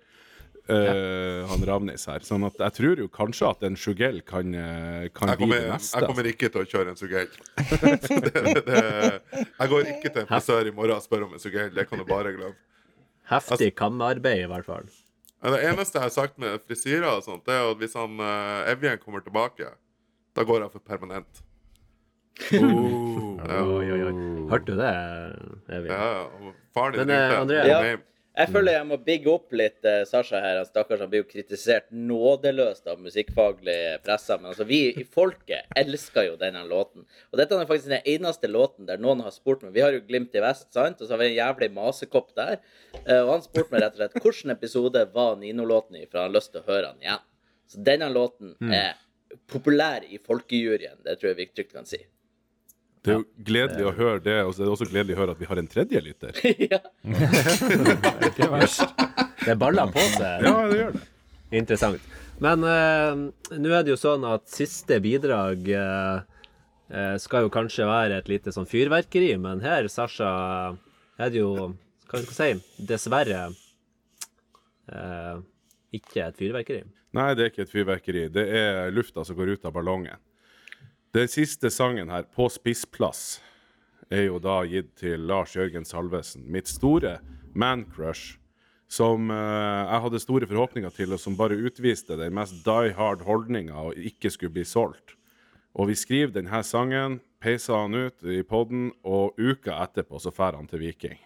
Eh, Han Ravnis her. Sånn at jeg tror jo kanskje at en Sjugell kan, eh, kan Jeg bli kommer, det neste. jeg kommer ikke til å kjøre en sugell. jeg går ikke til en frisør i morgen og spør om en sugell. Det kan du bare glemme. Heftig kammearbeid, i hvert fall. Det eneste jeg har sagt med frisyrer og sånt, det er at hvis han uh, Evjen kommer tilbake, da går jeg for permanent. Oh. Oi, oi, oi. Hørte du det, Evjen? Ja, ja, faren din Men, eh, ringte. Ja. Jeg føler jeg må bigge opp litt eh, Sasha her. Han stakkars han blir jo kritisert nådeløst av musikkfaglig presse. Men altså, vi i folket elsker jo denne låten. Og dette er faktisk den eneste låten der noen har spurt meg Vi har jo Glimt i vest, sant? Og så har vi en jævlig masekopp der. Eh, Og han spurte meg rett og slett hvilken episode var Nino-låten i, for han har lyst til å høre den igjen. Så denne låten er populær i folkejuryen. Det tror jeg vi trygt kan si. Det er jo gledelig å høre det, og så er det også gledelig å høre at vi har en tredje lytter. ja. Ikke verst. Det baller på seg. Ja, det gjør det. Interessant. Men uh, nå er det jo sånn at siste bidrag uh, eh, skal jo kanskje være et lite sånn fyrverkeri, men her, Sasha, er det jo Hva skal jeg si? Dessverre uh, ikke et fyrverkeri. Nei, det er ikke et fyrverkeri. Det er lufta som går ut av ballongen. Den siste sangen her, 'På spissplass', er jo da gitt til Lars Jørgen Salvesen. Mitt store man-crush, som eh, jeg hadde store forhåpninger til, og som bare utviste den mest die hard holdninga og ikke skulle bli solgt. Og vi skriver denne sangen peiser han ut i poden, og uka etterpå så drar han til Viking.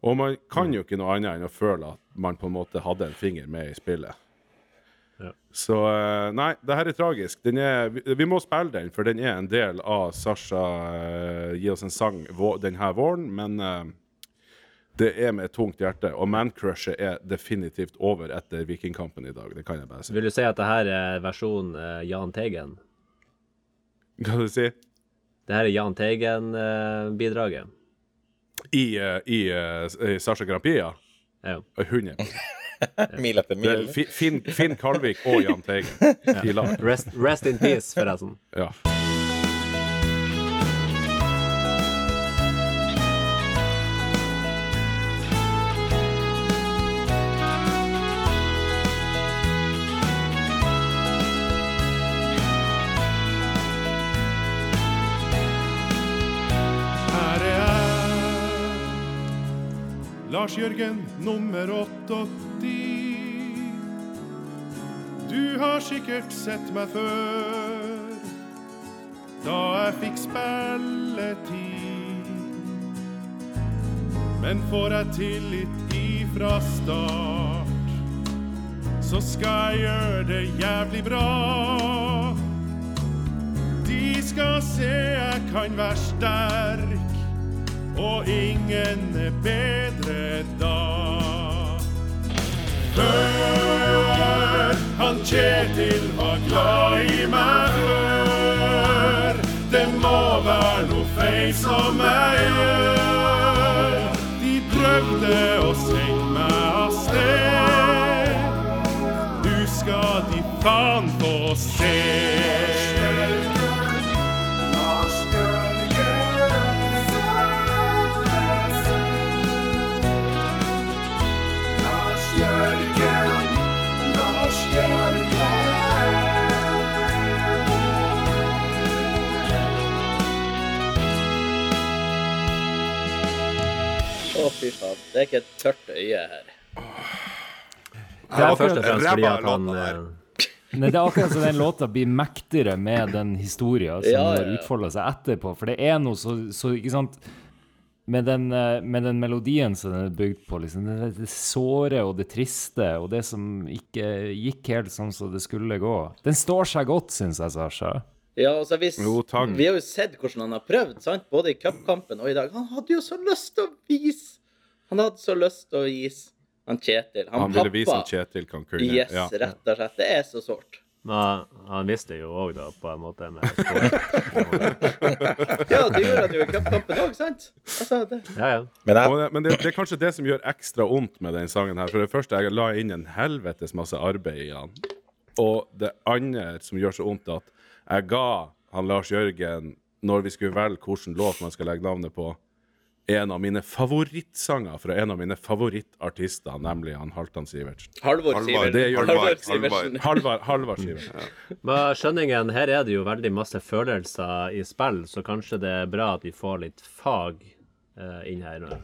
Og man kan jo ikke noe annet enn å føle at man på en måte hadde en finger med i spillet. Så eh, nei, det her er tragisk. Den er, vi, vi må spille den, for den er en del av Sasha uh, Gi oss en sang vå, denne våren, men uh, det er med et tungt hjerte. Og mancrushet er definitivt over etter Vikingkampen i dag. Det kan jeg bare si. Vil du si at det her er versjon uh, Jahn Teigen? Hva skal du si? Det her er Jahn Teigen-bidraget. I, i, i Sasha Grand Prix, ja? Ja. 100 Mil etter mil. Finn, Finn Kalvik og Jahn Teigen Ja. Rest, rest in peace, forresten. Ja. Lars Jørgen nummer 88. Du har sikkert sett meg før, da jeg fikk spilletid. Men får jeg tillit ifra start, så skal jeg gjøre det jævlig bra. De skal se jeg kan være sterk, og ingen er bedre da. Før han Kjetil var glad i meg Hør, det må være noe feil som jeg gjør. De prøvde å sende meg av sted. Nå skal de faen få se. Det er ikke et tørt øye her. Det er først og fremst fordi at han eh, Nei, det er akkurat som den låta blir mektigere med den historien som Ja, ja, ja. utfolder seg etterpå. For det er noe så, så Ikke sant? Med den, eh, med den melodien som den er bygd på, liksom, det, det såre og det triste og det som ikke gikk helt sånn som det skulle gå. Den står seg godt, syns jeg, Sasha. Ja, altså hvis, Jo, takk. Vi har jo sett hvordan han har prøvd, sant? både i cupkampen og i dag. Han hadde jo så lyst til å vise Han hadde så lyst til å gis han Kjetil. Han, Han ville vise han at Kjetil kan kunne. Yes, ja. rett og slett. Det er så sårt. Men han visste jo òg, da, på en måte, med. Ja, det gjorde han jo i cupkampen òg, sant? Altså, det. Ja, ja. Men jeg, det, men det, det er kanskje det som gjør ekstra vondt med den sangen her. For det første, jeg la inn en helvetes masse arbeid i han. Og det andre som gjør så vondt, at jeg ga han Lars Jørgen, når vi skulle velge hvilken låt man skal legge navnet på, en av mine favorittsanger fra en av mine favorittartister, nemlig han Halvdan Sivertsen. Halvor Sivertsen. det Halvard, Sivertsen. Men skjønningen, her er det jo veldig masse følelser i spill, så kanskje det er bra at vi får litt fag eh, inn her nå.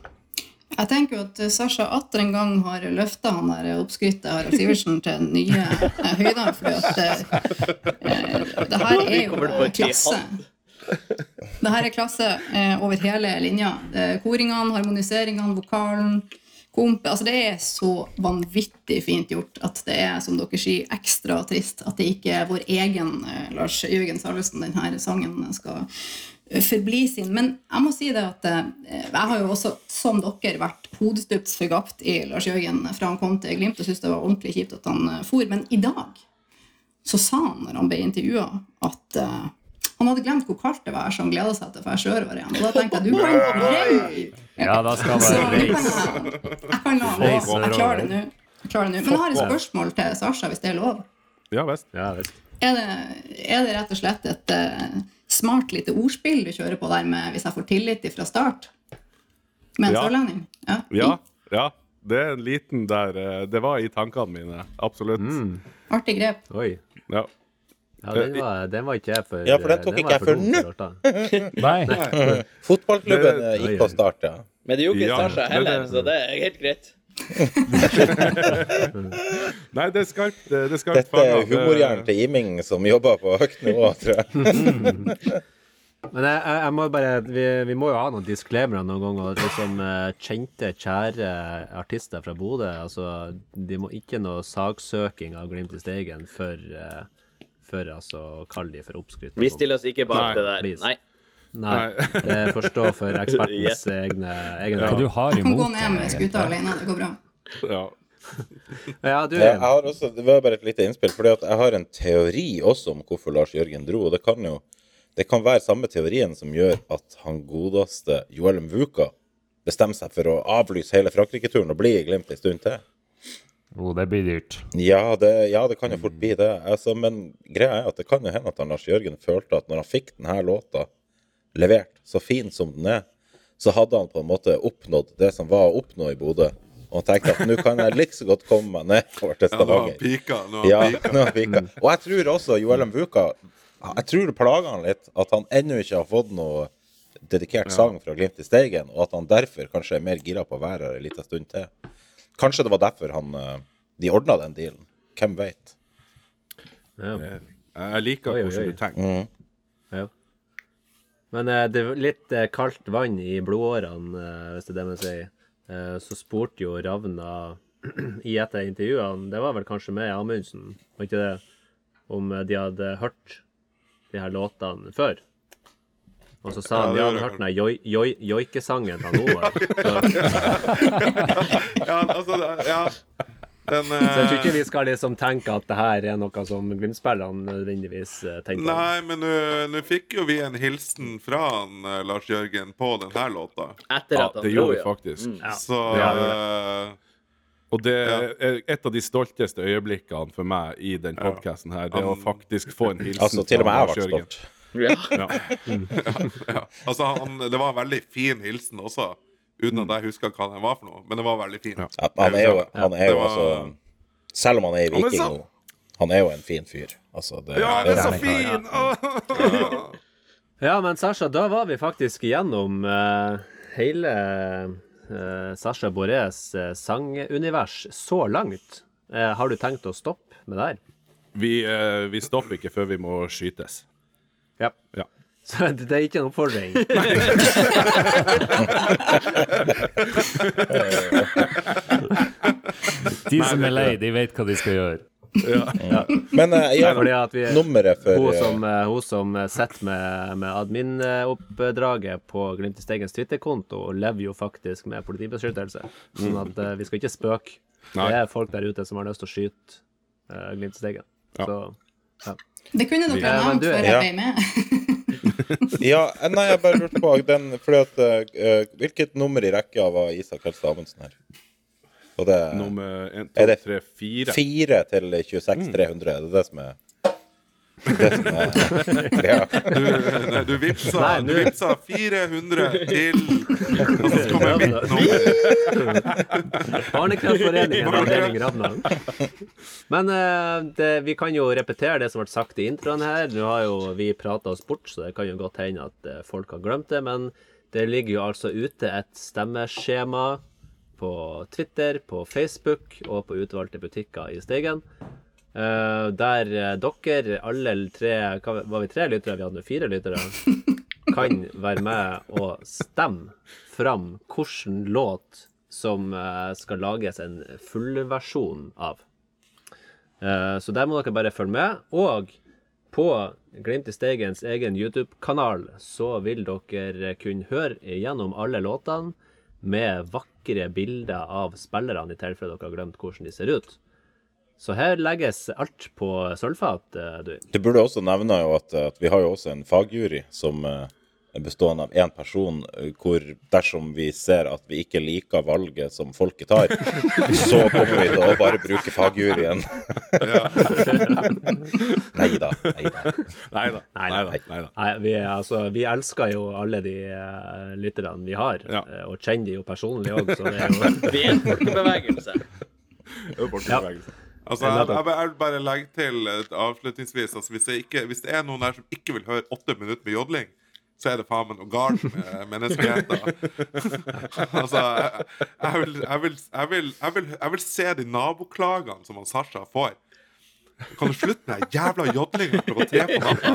Jeg tenker jo at Sasha atter en gang har løfta han der oppskrytte Harald Sivertsen til nye eh, høyder. For at eh, eh, det her er jo klasse. Det her er klasse eh, over hele linja. Eh, koringene, harmoniseringene, vokalen, komp altså Det er så vanvittig fint gjort at det er, som dere sier, ekstra trist at det ikke er vår egen eh, Lars Jørgen Salvesen denne sangen skal eh, forbli sin. Men jeg må si det at eh, jeg har jo også, som dere, vært hodestups forgapt i Lars Jørgen fra han kom til Glimt og syntes det var ordentlig kjipt at han eh, for. Men i dag så sa han når han ble intervjua, at eh, han hadde glemt hvor kaldt det var, så han gleda seg til å dra sørover igjen. Og da tenkte jeg du kan reise! Ja, da skal Så være jeg kan la han gå. Jeg klarer det nå. Men jeg har et spørsmål til Sasha, hvis det er lov. Ja visst. Ja, visst. Er det, er det rett og slett et uh, smart lite ordspill du kjører på der med 'hvis jeg får tillit fra start'? Med en Ja. sørlending? Ja. Ja, ja. Det er en liten der eh, Det var i tankene mine. Absolutt. Artig grep. Oi. Ja. Ja, den var, den var ikke jeg for Ja, for den tok den ikke jeg dum nå. Nei. Nei. fotballklubben Det- eh, gikk på start, ja. Men det gjorde ikke Ja, Sasha heller, det- så det er helt greit. Nei, det er skarpt. Det er skarpt Dette er. Humorhjernen til Iming som jobber på høyt nivå, tror jeg. Men jeg, jeg, jeg må bare vi, vi må jo ha noen disclaimere noen ganger. Liksom kjente, kjære artister fra Bodø. Altså, de må ikke noe saksøking av Glimt i Steigen for, eh, for altså, å kalle de for oppskrytt. Vi stiller oss ikke bak det der. please. Nei. Nei, det får stå for ekspertens Yes. egne, egne ja. du har Du kan gå ned med det, skuta alene, det går bra. Ja. Ja, du, Jeg har også, det var bare et lite innspill, fordi at jeg har en teori også om hvorfor Lars Jørgen dro. og Det kan jo det kan være samme teorien som gjør at han godeste Joel Mvuka bestemmer seg for å avlyse hele Frankrike-turen og bli i Glimt en stund til. Oh, det blir dyrt. Ja det, ja, det kan jo fort bli det. Altså, men greia er at det kan jo hende at Lars Jørgen følte at når han fikk denne låta levert, så fin som den er, så hadde han på en måte oppnådd det som var å oppnå i Bodø. Og han tenkte at nå kan jeg like så godt komme meg nedover til Stavanger. pika. Nå har Ja, han pika. nå har pika. Og jeg tror også Joel Mvuka Jeg tror det plager han litt at han ennå ikke har fått noe dedikert sang fra Glimt i Steigen, og at han derfor kanskje er mer gira på å være her en liten stund til. Kanskje det var derfor han eh, de ordna den dealen. Hvem veit? ja. Jeg liker Oi, oi, hvordan du tenker. Ja. Men eh, det er litt eh, kaldt vann i blodårene, eh, hvis det er det man sier. Eh, så spurte jo Ravna i et av intervjuene, det var vel kanskje med Amundsen, var ikke det, om eh, de hadde hørt de her låtene før. Og så sa Ja, han ja, gjorde hadde hørt den joi- joi- joikesangen fra Noah. Ja, altså, ja. Den, så jeg tror eh, ikke vi skal liksom tenke at det her er noe som Glimt-spillerne nødvendigvis eh, tenker. Nei, men nå- fikk jo vi en hilsen fra han, eh, Lars Jørgen på denne låta. Etter Ja, at han det gjorde vi faktisk. faktisk. Ja. Så Ja, eh, Og det er et av de stolteste øyeblikkene for meg i den podkasten her. Det å faktisk få en hilsen Altså, til og med jeg Lars ble Jørgen. stolt. Ja. Ja. ja. Altså, han, det var en veldig fin hilsen også, uten at jeg husker hva den var for noe. Men det var veldig fin. Han er jo, han er jo var- altså Selv om han er i Viking nå, han er jo en fin fyr. Altså, det, Ja, han er så fin! Ja. Ja, men Sasha, da var vi faktisk igjennom uh, hele uh, Sasha Borés uh, sangunivers så langt. Eh, har du tenkt å stoppe med det her? Vi, vi stopper ikke før vi må skytes. Ja. Ja. Så det er ikke en oppfordring? De som er lei, de vet hva de skal gjøre. Men uh, ja, Fordi at vi nummeret for Hun eh, som, eh, hun som sitter med, med admin-oppdraget på Glimt i Steigens Twitter-konto, lever jo faktisk med politibeskyttelse. Sånn at uh, vi skal ikke spøke. Det er folk der ute som har lyst til å skyte uh, Glimt i Steigen. Ja. Så Det kunne dere Ja, ha nevnt du- før ja. jeg ble med. Ja, nei, jeg bare lurte på den fordi at uh, Hvilket nummer i rekka var Isak Helstad Amundsen her? Og det Nummer én, Er to, det tre, fire. fire til 26 300, er det det er det som er ja. Du, nei, du Nei, vippsa 400 til Og så kommer mitt nummer. Barnekreftforeningen avdeling. Men eh, det, vi kan jo repetere det som ble sagt i introen her. Nå har jo vi prata oss bort, så det kan jo godt hende at eh, folk har glemt det. Men det ligger jo altså ute et stemmeskjema på Twitter, på Facebook og på utvalgte butikker i Steigen. Eh, der eh, dere, alle tre hva, Var vi tre lyttere? Vi hadde fire lyttere. Kan være med og stemme fram hvilken låt som uh, skal lages en fullversjon av. Uh, så der må dere bare følge med. Og på Glimt i Steigens egen YouTube-kanal så vil dere kunne høre gjennom alle låtene med vakre bilder av spillerne, i tilfelle dere har glemt hvordan de ser ut. Så her legges alt på sølvfat, eh, du. Du burde også nevne jo at, at vi har jo også en fagjury som eh, er bestående av én person, eh, hvor dersom vi ser at vi ikke liker valget som folket tar, så kommer vi til å bare bruke fagjuryen. Nei da. Nei da. Nei da. Nei, vi, altså, vi elsker jo alle de uh, lytterne vi har, Ja. eh, og kjenner de jo personlig òg, så det er jo Vi er en folkebevegelse. Det folkebevegelse. Altså, jeg, jeg, jeg vil bare legge til avslutningsvis altså, hvis, ikke, hvis det er noen der som ikke vil høre åtte minutter med jodling, så er det faen meg noe galt med menneskeheten. altså, jeg, vil, jeg, vil, jeg, vil, jeg vil se de naboklagene som han Sasha får. Kan du slutte med den jævla jodlinga klokka tre på natta?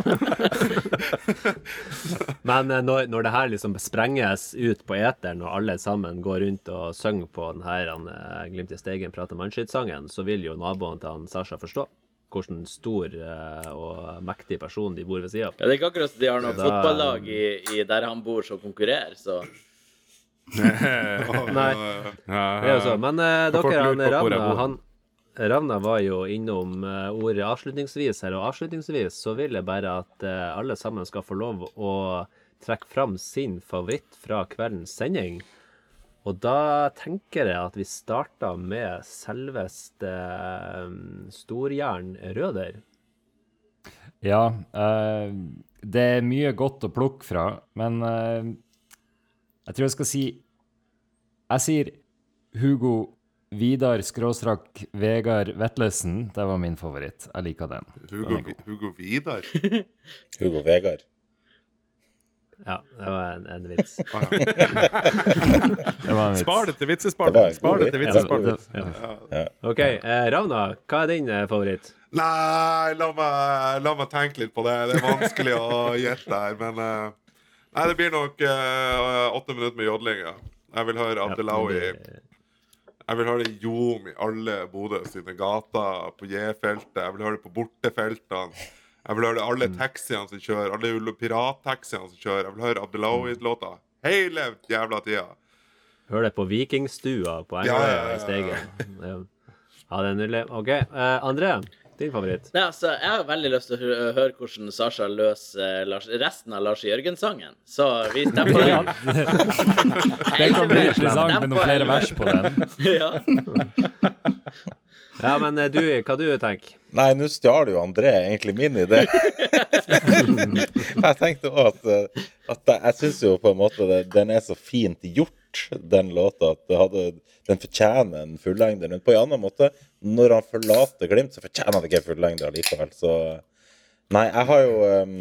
Men eh, når, når det her liksom sprenges ut på eteren, og alle sammen går rundt og synger på den her han, eh, Glimt i Steigen prater mannskitt-sangen, så vil jo naboen til han Sasha forstå hvordan stor eh, og mektig person de bor ved sida av. Ja, det er ikke akkurat så de har noe Da- fotballag i, i der han bor som konkurrerer, så Nei. Det er jo så. Men eh, dere, han på Ravna, han Ravna var jo innom eh, ordet avslutningsvis her, og avslutningsvis så vil jeg bare at eh, alle sammen skal få lov å trekke fram sin favoritt fra kveldens sending. Og da tenker jeg at vi starter med selveste um, Storjern Røder. Ja, eh, det er mye godt å plukke fra, men eh, jeg tror jeg skal si Jeg sier Hugo Vidar skråstrakk Vegard Vetlesen. Det var min favoritt. Jeg liker den. Hugo, Hugo Vidar. Hugo Vegard. Ja, det var en, en vits. Ah, ja. Det var en vits. Spar det til vitsespalten. Spar det til vits. vitsespalten. Ja. OK. Eh, Ravna, hva er din eh, favoritt? Nei, la meg, la meg tenke litt på det. Det er vanskelig å gjette her, men eh, Nei, det blir nok eh, åtte minutter med jodling, ja. Jeg vil høre Abdelawi Jeg vil høre Jom i alle Bodø sine gater, på J-feltet. Jeg vil høre det på bortefeltene. Jeg vil høre alle taxiene som kjører, alle pirattaxiene som kjører. Jeg vil høre Abdelawi-låta hele jævla tida. Hør det på Vikingstua på Ja, Engeløya ja, ja, i Steigen. Ja. ja, det er nydelig. OK. Uh, André, din favoritt? Nei, altså, Jeg har veldig lyst til å høre hvordan Sasha løser eh, Lars, resten av Lars Jørgen-sangen. Så vi stemmer på den. Det kan bli interessant med noen flere vers på den. Ja. Ja, men eh, du, hva du tenker Nei, nå stjal jo André egentlig min idé. jeg tenkte òg at, eh, at jeg- jeg syns jo på en måte det, den er så fint gjort, den låta, at det hadde, den fortjener en fullengder. Men på en annen måte, når han forlater Glimt, så fortjener han ikke en fullengder likevel. Så Nei, jeg har jo um,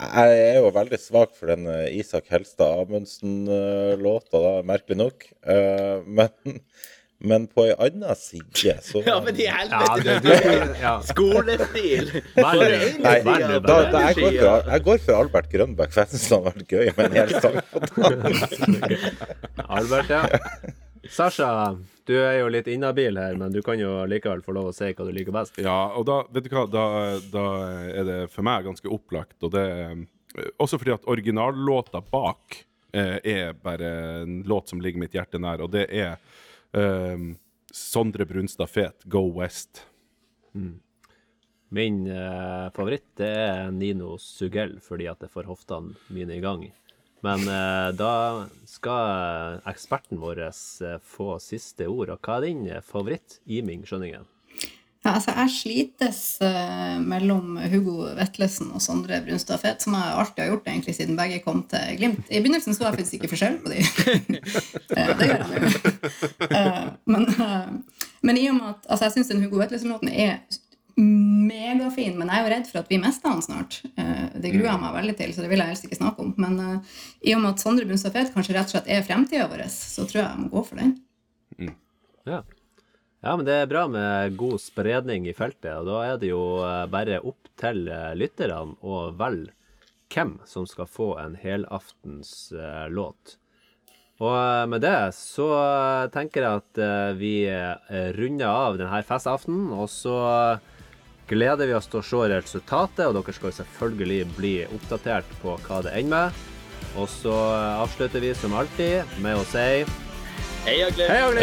Jeg er jo veldig svak for den eh, Isak Helstad Amundsen-låta, da, merkelig nok. Eh, men, men på ei anna side så ja, men i helvete! det, ja. Skolestil! Jeg, går for, jeg går for Albert Grønbæk, for jeg syns det hadde vært gøy med en hel sang på. Albert, ja. Sasha, du er jo litt inhabil her, men du kan jo likevel få lov å si hva du liker best. Ja, og da, vet du hva, da, da er det for meg ganske opplagt, og det er eh, også fordi at originallåta bak eh, er bare en låt som ligger mitt hjerte nær, og det er eh, Sondre Brunstad Fet, Go West. Min uh, favoritt det er Nino Sugell, fordi at det får hoftene mine i gang. Men uh, da skal eksperten vår eh, få siste ord. Og hva er din eh, favoritt i Ming Skjønningen? Ja, altså, jeg slites eh, mellom Hugo Vetlesen og Sondre Brunstad Fet, som jeg alltid har gjort egentlig siden begge kom til Glimt. I begynnelsen så jeg faktisk ikke forskjell på dem. Eh, det gjør jeg nå. Eh, men, men i og med at altså, jeg syns den Hugo Vetlesen-låten er megafin, men jeg er jo redd for at vi mister han snart. Eh, det gruer jeg meg veldig til, så det vil jeg helst ikke snakke om. Men i og med at Sondre Brunstad Fet kanskje rett og slett er fremtida vår, så tror jeg jeg må gå for den. Ja. Ja, men det er bra med god spredning i feltet, og da er det jo eh, bare opp til eh, lytterne å velge hvem som skal få en helaftens eh, låt. Og med det så tenker jeg at vi runder av denne festaftenen, og så gleder vi oss til å se resultatet, og dere skal selvfølgelig bli oppdatert på hva det ender med. Og så avslutter vi som alltid med å si Heia Glimt! Hei, Agli!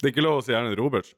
Det er ikke lov å si Erlend Robertsen.